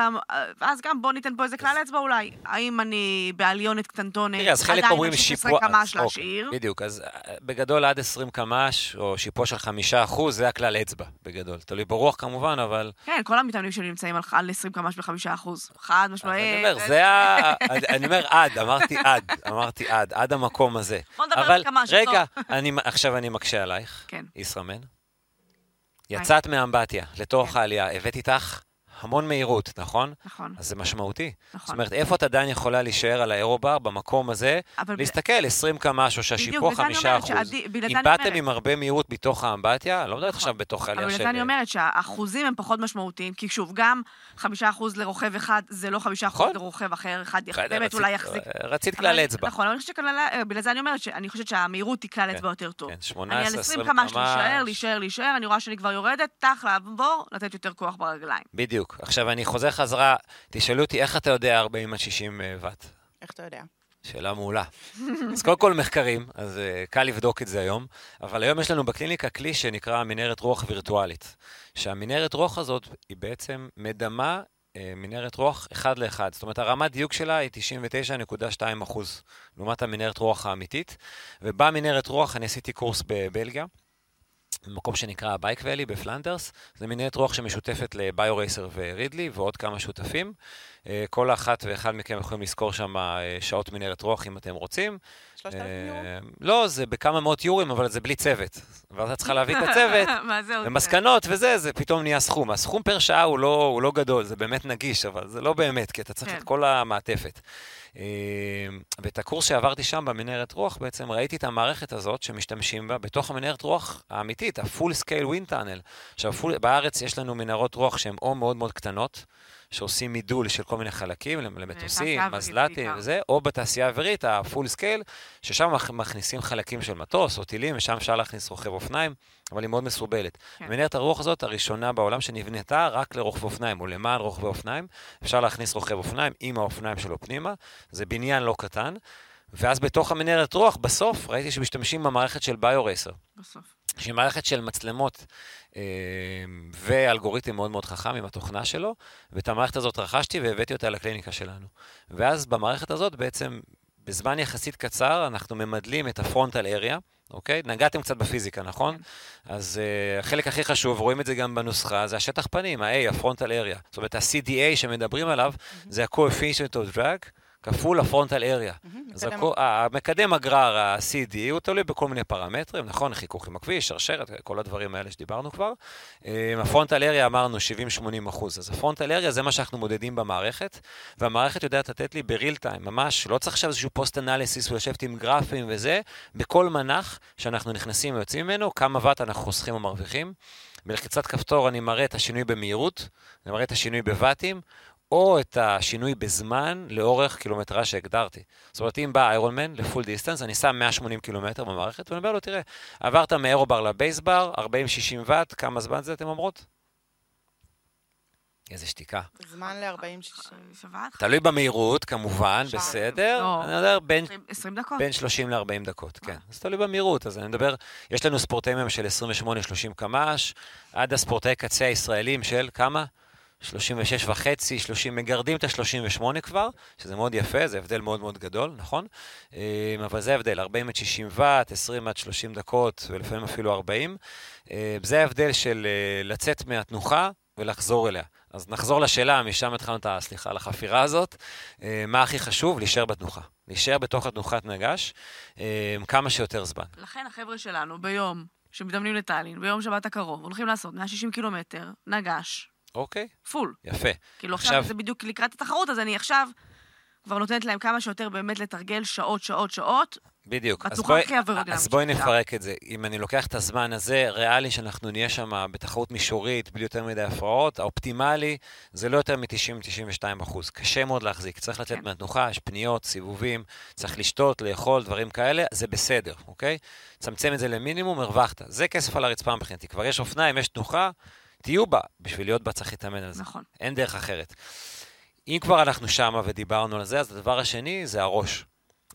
אז גם בוא ניתן פה איזה כלל אצבע אולי. האם אני בעליונת קטנטונת, תראי, אז חלק עדיין אומרים שיפוע... 20 קמ"ש אז, להשאיר? אוקיי, בדיוק, אז אה, בגדול עד 20 קמ"ש, או שיפוע של 5 אחוז, זה הכלל אצבע, בגדול. תלוי ברוח כמובן, אבל... כן, כל המתאמנים שלי נמצאים על, על 20 קמ"ש ב-5 אחוז. חד אז משמעית. אני אומר, זה ה... אני- אני אומר עד, אמרתי עד, אמרתי עד, עד המקום הזה. בוא נדבר על קמ"ש, רגע, אני- עכשיו אני מקשה עלייך, כן. ישראמן. יצאת מאמבטיה לתוך העלייה, הבאת איתך המון מהירות, נכון? נכון, אז זה משמעותי. זאת נכון. אומרת, איפה את עדיין יכולה להישאר על האירובר במקום הזה, אבל ב- להסתכל 20 קמ"ש או שהשיפור בגלל זה אני 5 אומרת אחוז. שעדי- בגלל אם אני באתם. עם הרבה מהירות מתוך האמבטיה, אני לא מדברת נכון. עכשיו בתוך אבל עלייה בגלל של... זה אני אומרת שהאחוזים הם פחות משמעותיים, כי שוב, גם חמישה אחוז לרוכב אחד זה לא חמישה אחוז נכון. לרוכב אחר, אחד באמת אולי יחזיק. רצית אבל- כלל אצבע. נכון, אבל אני חושבת שכלל, בגלל זה אני אומרת שאני חושבת שהמהירות היא כלל כן, אצבע יותר טוב. כן, אני 18, על 20 20 קמ"ש להישאר, קמ"ש. להישאר, להישאר, אני רואה שאני כבר יורדת, טח, לעבור, לתת יותר כוח ברגליים. בדיוק. עכשיו, אני חוזר חזרה, תשאלו אותי, איך אתה יודע 40 עד 60 אה, ואט? איך אתה יודע? שאלה מעולה. אז קודם כל מחקרים, אז uh, קל לבדוק את זה היום, אבל היום יש לנו בקליניקה כלי שנקרא מנהרת רוח וירטואלית. שהמנהרת רוח הזאת היא בעצם מדמה uh, מנהרת רוח אחד לאחד. זאת אומרת, הרמת דיוק שלה היא 99.2 אחוז, לעומת המנהרת רוח האמיתית. ובמנהרת רוח אני עשיתי קורס בבלגיה. במקום שנקרא בייק ואלי בפלנדרס. זה מנהרת רוח שמשותפת לביו-רייסר ורידלי ועוד כמה שותפים. אה, כל אחת ואחד מכם יכולים לזכור שם אה, שעות מנהרת רוח אם אתם רוצים. 3,000 יורו? אה, לא, זה בכמה מאות יורים, אבל זה בלי צוות. ואז את צריכה להביא את הצוות? ומסקנות וזה, זה פתאום נהיה סכום. הסכום פר שעה הוא לא, הוא לא גדול, זה באמת נגיש, אבל זה לא באמת, כי אתה צריך כן. את כל המעטפת. אה, ואת הקורס שעברתי שם במנהרת רוח, בעצם ראיתי את המערכת הזאת שמשתמשים בה בתוך המנהרת רוח האמיתית, ה-full scale wind tunnel. עכשיו, בארץ יש לנו מנהרות רוח שהן או מאוד מאוד קטנות, שעושים מידול של כל מיני חלקים, למטוסים, מזל"טים. וזה, או בתעשייה האווירית, ה-full scale, ששם מכ- מכניסים חלקים של מטוס או טילים, ושם אפשר להכניס רוכב אופניים, אבל היא מאוד מסורבלת. כן. מנהרת הרוח הזאת, הראשונה בעולם שנבנתה רק לרוכבי אופניים, או למען רוכבי אופניים, אפשר להכניס רוכב אופניים עם האופניים שלו פנימה, זה בניין לא קטן, ואז בתוך המנהרת רוח, בסוף ראיתי שמשתמשים במערכת של ביו-רייסר. בסוף. שהיא מערכת של מצלמות אה, ואלגוריתם מאוד מאוד חכם עם התוכנה שלו, ואת המערכת הזאת רכשתי והבאתי אותה לקליניקה שלנו. ואז במערכת הזאת בעצם, בזמן יחסית קצר, אנחנו ממדלים את הפרונטל אריה, אוקיי? נגעתם קצת בפיזיקה, נכון? אז uh, החלק הכי חשוב, רואים את זה גם בנוסחה, זה השטח פנים, ה-A, הפרונטל אריה. זאת אומרת, ה-CDA שמדברים עליו, זה ה-coefficient of drag, כפול הפרונטל אריה. אז. הכו- המקדם הגרר, ה-CD, הוא תלוי בכל מיני פרמטרים, נכון? חיכוך עם הכביש, שרשרת, כל הדברים האלה שדיברנו כבר. אה, הפרונטל אריה אמרנו 70-80 אחוז. אז הפרונטל אריה זה מה שאנחנו מודדים במערכת, והמערכת יודעת לתת לי בריל טיים, ממש, לא צריך עכשיו איזשהו פוסט אנליסיס ולשבת עם גרפים וזה, בכל מנח שאנחנו נכנסים ויוצאים ממנו, כמה ואט אנחנו חוסכים או מרוויחים. בלחיצת כפתור אני מראה את השינוי במהירות, אני מראה את השינוי בוואטים, או את השינוי בזמן לאורך קילומטרה שהגדרתי. זאת אומרת, אם בא איירון מן לפול דיסטנס, אני שם 180 קילומטר במערכת, ואני אומר לו, תראה, עברת מאירובר לבייסבר, 40-60 ואט, כמה זמן זה אתם אומרות? איזה שתיקה. זמן ל-40-60. שווה? תלוי במהירות, כמובן. בסדר. לא. אני מדבר בין 20 20 דקות? בין 30 ל-40 דקות, כן. אה. אז תלוי במהירות, אז אני מדבר, יש לנו ספורטאים היום של 28-30 קמ"ש, עד הספורטאי קצה הישראלים של כמה? 36 וחצי, 30, מגרדים את ה-38 כבר, שזה מאוד יפה, זה הבדל מאוד מאוד גדול, נכון? אה, אבל זה ההבדל, 40 עד 60 ואט, 20 עד 30 דקות, ולפעמים אפילו 40. אה, זה ההבדל של אה, לצאת מהתנוחה ולחזור אליה. אז נחזור לשאלה, משם התחלנו את ה... סליחה, לחפירה הזאת. מה הכי חשוב? להישאר בתנוחה. להישאר בתוך התנוחת נגש כמה שיותר זמן. לכן החבר'ה שלנו ביום שמתאמנים לטאלין, ביום שבת הקרוב, הולכים לעשות 160 קילומטר, נגש, אוקיי, פול. יפה. כאילו עכשיו- עכשיו זה בדיוק לקראת התחרות, אז אני עכשיו כבר נותנת להם כמה שיותר באמת לתרגל שעות, שעות, שעות. בדיוק. אז בתנוחה בואי- אז בואי. נפרק את זה. אם אני לוקח את הזמן הזה, ריאלי שאנחנו נהיה שם בתחרות מישורית, בלי יותר מדי הפרעות, האופטימלי זה לא יותר מ-90-92 אחוז. קשה מאוד להחזיק. צריך לצאת כן. מהתנוחה, יש פניות, סיבובים, צריך לשתות, לאכול, דברים כאלה, זה בסדר, אוקיי? צמצם את זה למינימום, הרווחת. זה כסף על הרצפה מבחינתי. כבר יש אופניים, יש תנוחה, תהיו בה. בשביל להיות בה צריך להתאמן על זה. נכון. אין דרך אחרת. אם כבר אנחנו שמה ודיברנו על זה, אז הדבר השני זה הראש.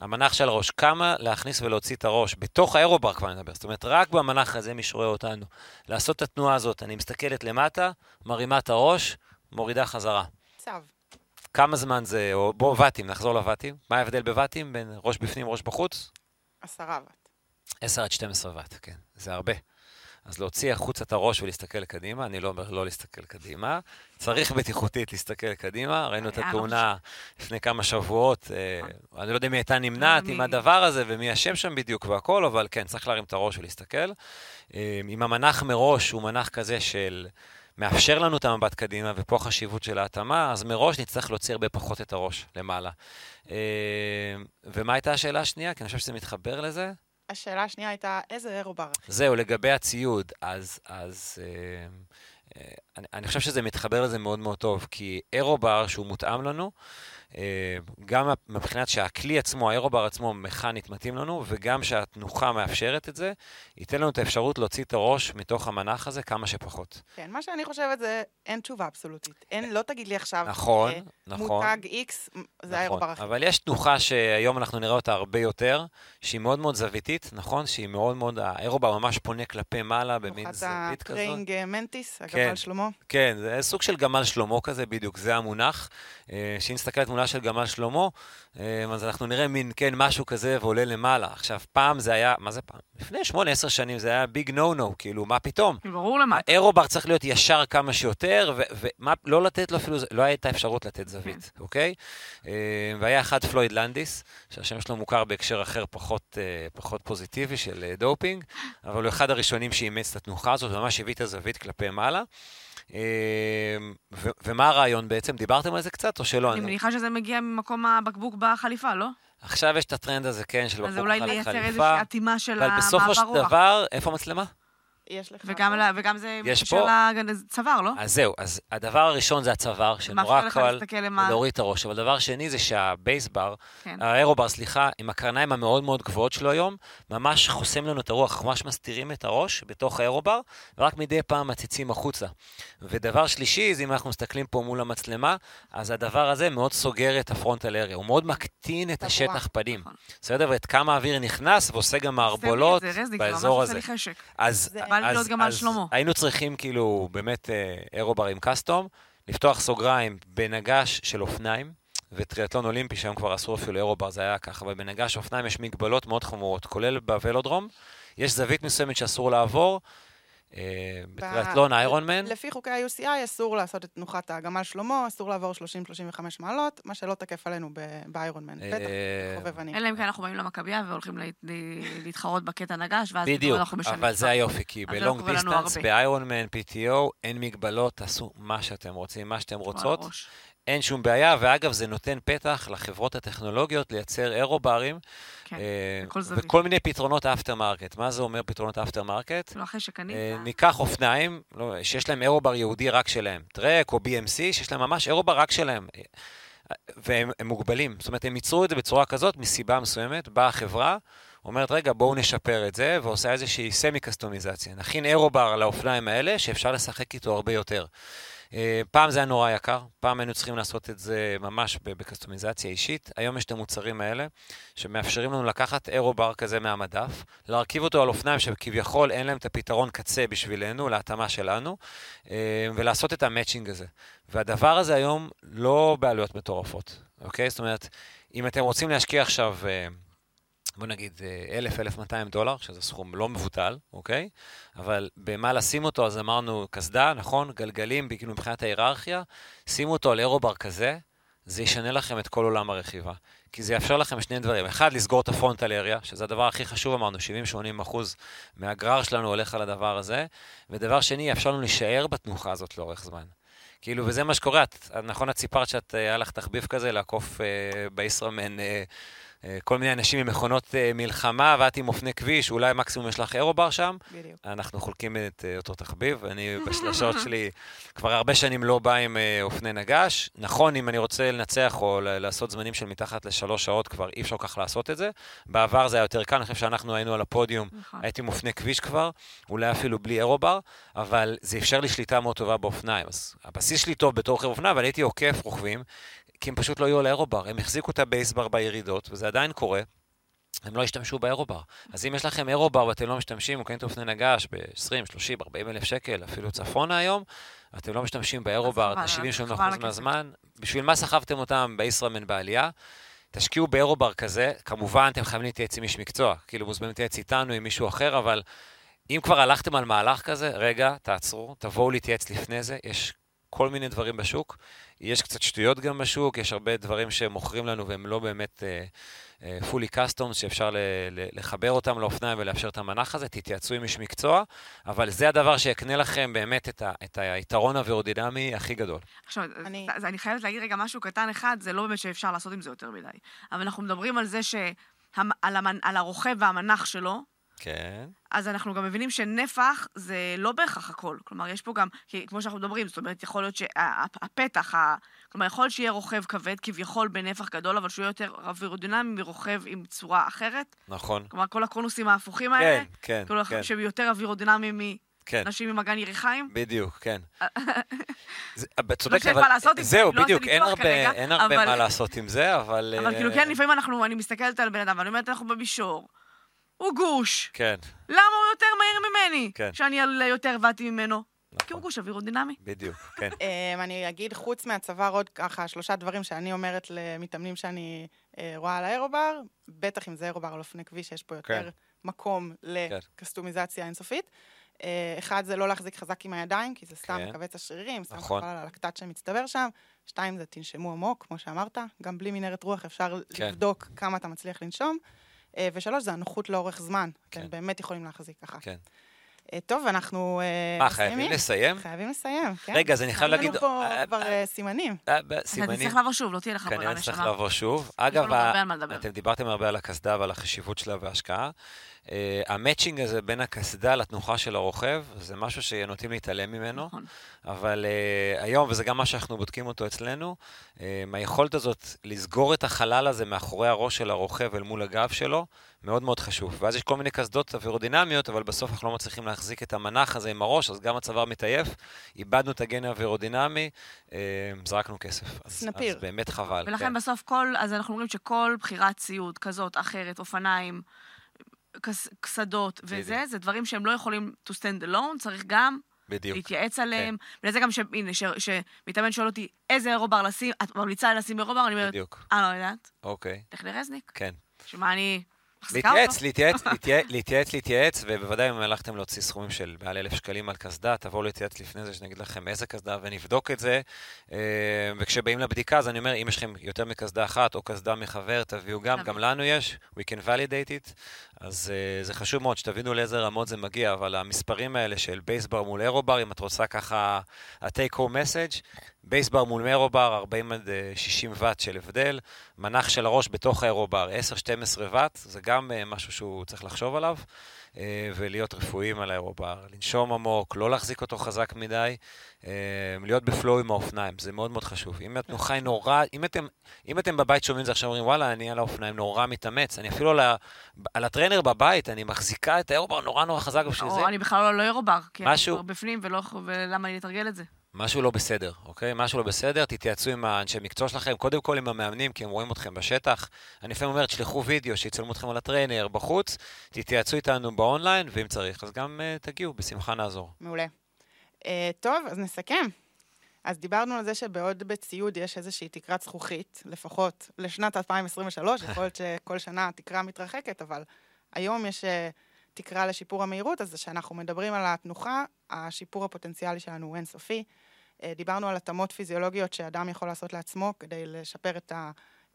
המנח של הראש, כמה להכניס ולהוציא את הראש, בתוך האירובר כבר נדבר, זאת אומרת, רק במנח הזה מי שרואה אותנו. לעשות את התנועה הזאת, אני מסתכלת למטה, מרימה את הראש, מורידה חזרה. צו. כמה זמן זה, או בוא, ואטים, נחזור לואטים. מה ההבדל בוואטים בין ראש בפנים, ראש בחוץ? עשרה ואט. 10 עד 12 ואט, כן, זה הרבה. אז להוציא החוצה את הראש ולהסתכל קדימה, אני לא אומר לא להסתכל קדימה. צריך בטיחותית להסתכל קדימה, ראינו את התאונה לפני כמה שבועות, אה, אני לא יודע מי הייתה נמנעת עם הדבר הזה ומי אשם שם בדיוק והכל, אבל כן, צריך להרים את הראש ולהסתכל. אה, אם המנח מראש הוא מנח כזה של מאפשר לנו את המבט קדימה, ופה החשיבות של ההתאמה, אז מראש נצטרך להוציא הרבה פחות את הראש למעלה. אה, ומה הייתה השאלה השנייה? כי אני חושב שזה מתחבר לזה. השאלה השנייה הייתה, איזה אירובר? זהו, לגבי הציוד, אז, אז אה, אה, אני, אני חושב שזה מתחבר לזה מאוד מאוד טוב, כי אירובר שהוא מותאם לנו, אה, גם מבחינת שהכלי עצמו, האירובר עצמו, מכנית מתאים לנו, וגם שהתנוחה מאפשרת את זה, ייתן לנו את האפשרות להוציא את הראש מתוך המנח הזה כמה שפחות. כן, מה שאני חושבת זה, אין תשובה אבסולוטית. אין, לא תגיד לי עכשיו, נכון, אה, נכון. מותג X, זה נכון, ה aerobar הכי. אבל יש תנוחה שהיום אנחנו נראה אותה הרבה יותר, שהיא מאוד מאוד זוויתית, נכון? שהיא מאוד מאוד, ה aerobar ממש פונה כלפי מעלה במין תנוחת זווית כזאת. ה praying אה, mantis, כן. הגמל שלמה. כן, זה סוג של גמל שלמה כזה, בדיוק, זה המונח. אה, שאם נסתכל על תמונה של גמל שלמה, אה, אז אנחנו נראה מין, כן, משהו כזה ועולה למעלה. עכשיו, פעם זה היה, מה זה פעם? לפני 8-10 שנים זה היה big no no, כאילו, מה פתאום? ברור למה. ה aerobar צריך להיות ישר כמה שיותר, ולא לתת לו אפילו, לא הייתה אפשרות לתת זווית, אוקיי? אה, והיה אחד פלויד לנדיס, שהשם שלו מוכר בהקשר אחר פחות, פחות פוזיטיבי של דופינג, אבל הוא אחד הראשונים שאימץ את התנוחה הזאת, וממש הביא את הזווית כלפי מעלה. ו- ומה הרעיון בעצם? דיברתם על זה קצת או שלא? אני מניחה שזה מגיע ממקום הבקבוק בחליפה, לא? עכשיו יש את הטרנד הזה, כן, של אז בקבוק אולי חל- לייצר חליפה, איזושהי אטימה של אבל המעבר בסופו של רוח. דבר, איפה המצלמה? יש לך... וגם? לה- וגם זה יש של הצוואר, לא? אז זהו, אז הדבר הראשון זה הצוואר, שנורא קל. להוריד את הראש, אבל דבר שני זה שהבייסבר, כן. האירובר, סליחה, עם הקרניים המאוד מאוד גבוהות שלו היום, ממש חוסם לנו את הרוח, אנחנו ממש מסתירים את הראש בתוך האירובר, ורק מדי פעם מציצים החוצה. ודבר שלישי, זה אם אנחנו מסתכלים פה מול המצלמה, אז הדבר הזה מאוד סוגר את הפרונטל אריה, הוא מאוד מקטין את השטח פנים. נכון. בסדר? ואת כמה האוויר נכנס ועושה גם מערבולות באזור הזה. אז, אז, להיות גם על שלמה. היינו צריכים כאילו באמת אה, אירובר עם קאסטום, לפתוח סוגריים בנגש של אופניים, וטריאטלון אולימפי, שהיום כבר אסור אפילו אירובר, זה היה ככה, אבל בנגש אופניים יש מגבלות מאוד חמורות, כולל בוולודרום. יש זווית מסוימת שאסור לעבור, אה, בטריאטלון איירון מן. לפי חוקי ה-UCI אסור לעשות את תנוחת הגמל שלמה, אסור לעבור 30-35 מעלות, מה שלא תקף עלינו ב Ironman. אה, בטח, חובבני. אלא אם כן אנחנו באים למכבייה והולכים לה- לה- להתחרות בקטע נגש, ואז בדיוק, אנחנו משנים אבל זה. היופי, כי ב long distance. ב Iron Man, PTO, אין מגבלות, תעשו מה שאתם רוצים, מה שאתם רוצות. אין שום בעיה, ואגב, זה נותן פתח לחברות הטכנולוגיות לייצר aerobar ים, כן, אה, בכל זווית. וכל מיני פתרונות aftermarket. מה זה אומר פתרונות aftermarket? כאילו אחרי שקנית, אה, ניקח אופניים, לא, שיש להם aerobar ייעודי רק שלהם, טרק או BMC, שיש להם ממש aerobar רק שלהם. אה, והם הם מוגבלים, זאת אומרת, הם ייצרו את זה בצורה כזאת, מסיבה מסוימת, באה החברה, אומרת, רגע, בואו נשפר את זה, ועושה איזושהי סמי-קסטומיזציה. נכין אירו-בר לאופניים האלה, שאפשר לשחק איתו הרבה יותר. אה, פעם זה היה נורא יקר, פעם היינו צריכים לעשות את זה ממש בקסטומיזציה אישית. היום יש את המוצרים האלה, שמאפשרים לנו לקחת אירו-בר כזה מהמדף, להרכיב אותו על אופניים שכביכול אין להם את הפתרון קצה בשבילנו, להתאמה שלנו, אה, ולעשות את המאצ'ינג הזה. והדבר הזה היום לא בעלויות מטורפות, אוקיי? זאת אומרת, אם אתם רוצים להשקיע עכשיו, אה, בוא נגיד, 1,000-1,200 דולר, שזה סכום לא מבוטל, אוקיי? אבל במה לשים אותו, אז אמרנו קסדה, נכון? גלגלים, כאילו מבחינת ההיררכיה, שימו אותו על אירובר כזה, זה ישנה לכם את כל עולם הרכיבה. כי זה יאפשר לכם שני דברים. אחד, לסגור את הפרונטל אריה, שזה הדבר הכי חשוב, אמרנו, 70-80 אחוז מהגרר שלנו הולך על הדבר הזה. ודבר שני, יאפשר לנו להישאר בתנוחה הזאת לאורך זמן. כאילו, וזה מה שקורה, את, נכון, את סיפרת שאת, אה, היה לך תחביב כזה לעקוף אה, בישראמן אה, אה, כל מיני אנשים עם מכונות אה, מלחמה, ואת עם אופני כביש, אולי מקסימום יש לך אירובר שם. בדיוק. אנחנו חולקים את אה, אותו תחביב, אני בשלשות שלי כבר הרבה שנים לא בא עם אה, אופני נגש. נכון, אם אני רוצה לנצח או לעשות זמנים של מתחת לשלוש שעות, כבר אי אפשר כך לעשות את זה. בעבר זה היה יותר קל, אני חושב שאנחנו היינו על הפודיום, נכון. הייתי עם אופני כביש כבר, אולי אפילו בלי אירובר, אבל זה אפשר לי שליטה מאוד טובה באופניים. אז הבסיס שלי טוב בתור רוכב אופניים, אבל הייתי עוקף רוכבים, כי הם פשוט לא יהיו על האירובר, הם החזיקו את הבייסבר בירידות, וזה עדיין קורה. הם לא השתמשו באירובר. אז אם יש לכם אירובר ואתם לא משתמשים, או קניתם אופני נגש ב-20, 30, 40 אלף שקל, אפילו צפונה היום, ואתם לא משתמשים באירובר חבל, את ה-70-80% חבל על הכסף. מהזמן, בשביל מה סחבתם אותם בישראמן בעלייה? תשקיעו באירובר כזה, כמובן אתם חייבים להתייעץ עם איש מקצוע, כאילו מוזמנים להתייעץ איתנו, עם מישהו אחר, אבל אם כבר הלכתם על מהלך כזה, רגע, תעצרו, תבואו להתייעץ לפני זה, יש כל מיני דברים בשוק. יש קצת שטויות גם בשוק, יש הרבה דברים שמוכרים לנו והם לא באמת uh, uh, fully custom, שאפשר ל- ל- לחבר אותם לאופניים ולאפשר את המנח הזה, תתייעצו עם איש מקצוע, אבל זה הדבר שיקנה לכם באמת את, ה- את היתרון האווירודינמי הכי גדול. עכשיו, אני- אז אני חייבת להגיד רגע משהו קטן אחד, זה לא באמת שאפשר לעשות עם זה יותר מדי. אבל אנחנו מדברים על זה ש... המ- על, המנ... על הרוכב והמנח שלו, כן, אז אנחנו גם מבינים שנפח זה לא בהכרח הכל. כלומר, יש פה גם, כי כמו שאנחנו מדברים, זאת אומרת, יכול להיות שהפתח, ה... כלומר, יכול להיות שיהיה רוכב כבד, כביכול בנפח גדול, אבל שהוא יהיה יותר אווירודינמי מרוכב עם צורה אחרת. נכון. כלומר, כל הקונוסים ההפוכים האלה, כן, כן, כאילו, כן, שהם יותר אווירודינמיים כן. מאנשים עם אגן יריחיים. בדיוק, כן. זה- את לא צודקת, שיש אבל... זהו, לא בדיוק, אין הרבה, כרגע, אין הרבה אבל- מה לעשות עם זה, אבל... אבל אה, כאילו, כן, לפעמים אנחנו, אני מסתכלת על בן אדם, ואני אומרת, אנחנו במישור. הוא גוש. כן, למה הוא יותר מהיר ממני? כן. שאני יותר ואתי ממנו. כי הוא נכון, גוש אווירודינמי. בדיוק, כן. אמ, אני אגיד, חוץ מהצוואר, עוד ככה שלושה דברים שאני אומרת למתאמנים שאני אה, רואה על האירובר, בטח אם זה אירובר על אופני כביש, יש פה יותר כן. מקום לקסטומיזציה אינסופית. אה, אחד, זה לא להחזיק חזק עם הידיים, כי זה סתם כן. מכווץ השרירים, סתם נכון. חבל על הלקטט שמצטבר שם. שתיים, זה תנשמו עמוק, כמו שאמרת, גם בלי מנהרת רוח אפשר כן. לבדוק כמה אתה מצליח לנשום. אה, ושלוש, זה הנוחות לאורך זמן. כן. אתם באמת יכולים להחזיק ככה. כן. אה, טוב, אנחנו אה, מה, חייבים לסיים? חייבים לסיים, כן. רגע, אז אני חייב היו להגיד... לנו פה אה, כבר אה, אה, סימנים. אה, אתה סימנים, תצטרך לעבור שוב, לא תהיה לך ברירה כנראה נצטרך נשמה. לעבור שוב. יש אגב. אתם דיברתם הרבה על הקסדה ועל החשיבות שלה וההשקעה. Uh, המצ'ינג הזה בין הקסדה לתנוחה של הרוכב, זה משהו שנוטים להתעלם ממנו, נכון. אבל uh, היום, וזה גם מה שאנחנו בודקים אותו אצלנו, uh, היכולת הזאת לסגור את החלל הזה מאחורי הראש של הרוכב אל מול הגב שלו, מאוד מאוד חשוב. ואז יש כל מיני קסדות אווירודינמיות, אבל בסוף אנחנו לא מצליחים להחזיק את המנח הזה עם הראש, אז גם הצוואר מתעייף, איבדנו את הגן האווירודינמי, uh, זרקנו כסף. אז, סנפיר. אז באמת חבל. ולכן כן. בסוף כל, אז אנחנו אומרים שכל בחירת ציוד כזאת, אחרת, אופניים, קסדות וזה. זה דברים שהם לא יכולים to stand alone, צריך גם בדיוק. להתייעץ עליהם. ולזה גם, ש- הנה, ש- שמתאמן שואל אותי, איזה אירובר לשים, את ממליצה לשים אירובר? אני אומרת, בדיוק. אה, לא יודעת, אוקיי, לך לרזניק. כן. שמה אני? להתייעץ, להתייעץ, להתייעץ, להתייעץ, ובוודאי אם הלכתם להוציא סכומים של מעל אלף שקלים על קסדה, תבואו להתייעץ לפני זה, שנגיד לכם איזה קסדה, ונבדוק את זה. אה, וכשבאים לבדיקה, אז אני אומר, אם יש לכם יותר מקסדה אחת, או קסדה מחבר, תביאו גם. גם לנו יש, we can validate it. אז אה, זה חשוב מאוד שתבינו לאיזה רמות זה מגיע, אבל המספרים האלה של בייסבר מול אירובר, אם את רוצה ככה, ה-take home message, בייסבר מול אירובר, 40 עד אה, 60 ואט של הבדל, מנח של הראש בתוך האירובר, 10-12 ואט, זה גם אה, משהו שהוא צריך לחשוב עליו, אה, ולהיות רפואיים על האירובר, לנשום עמוק, לא להחזיק אותו חזק מדי, אה, להיות בפלואו עם האופניים, זה מאוד מאוד חשוב. אם התנוחה היא נורא, אם אתם, אם אתם בבית שומעים את זה עכשיו, אומרים, וואלה, אני על האופניים נורא מתאמץ, אני אפילו על, ה, על הטרנר בבית, אני מחזיקה את האירובר נורא נורא חזק בשביל זה. או אני בכלל לא- לא אירובר, כי אני משהו- כבר בפנים, ולא- ולמה לי לתרגל את זה? משהו לא בסדר, אוקיי? משהו לא בסדר, תתייעצו עם האנשי מקצוע שלכם, קודם כל עם המאמנים, כי הם רואים אתכם בשטח. אני לפעמים אומר, תשלחו וידאו, שיצלמו אתכם על הטריינר בחוץ, תתייעצו איתנו באונליין, ואם צריך, אז גם uh, תגיעו, בשמחה נעזור. מעולה. Uh, טוב, אז נסכם. אז דיברנו על זה שבעוד בציוד יש איזושהי תקרת זכוכית, לפחות לשנת 2023, יכול להיות שכל שנה התקרה מתרחקת, אבל היום יש uh, תקרה לשיפור המהירות, אז כשאנחנו מדברים על התנוחה, השיפור הפוטנציאלי שלנו הוא אינסופי. Uh, דיברנו על התאמות פיזיולוגיות שאדם יכול לעשות לעצמו כדי לשפר את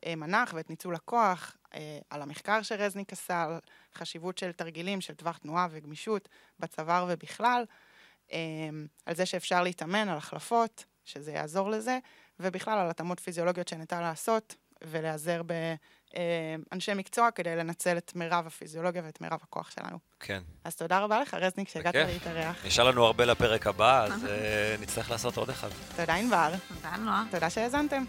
המנח ואת ניצול הכוח, uh, על המחקר שרזניק עשה, על חשיבות של תרגילים של טווח תנועה וגמישות בצוואר ובכלל. אמ, על זה שאפשר להתאמן, על החלפות, שזה יעזור לזה, ובכלל על התאמות פיזיולוגיות שניתן לעשות, ולהיעזר באנשי מקצוע כדי לנצל את מירב הפיזיולוגיה ואת מירב הכוח שלנו. כן. אז תודה רבה לך, רזניק, שהגעת. להתארח. נשאר לנו הרבה לפרק הבא, אז uh, נצטרך לעשות עוד אחד. תודה, ענבר. תודה, נועה. תודה שהאזנתם.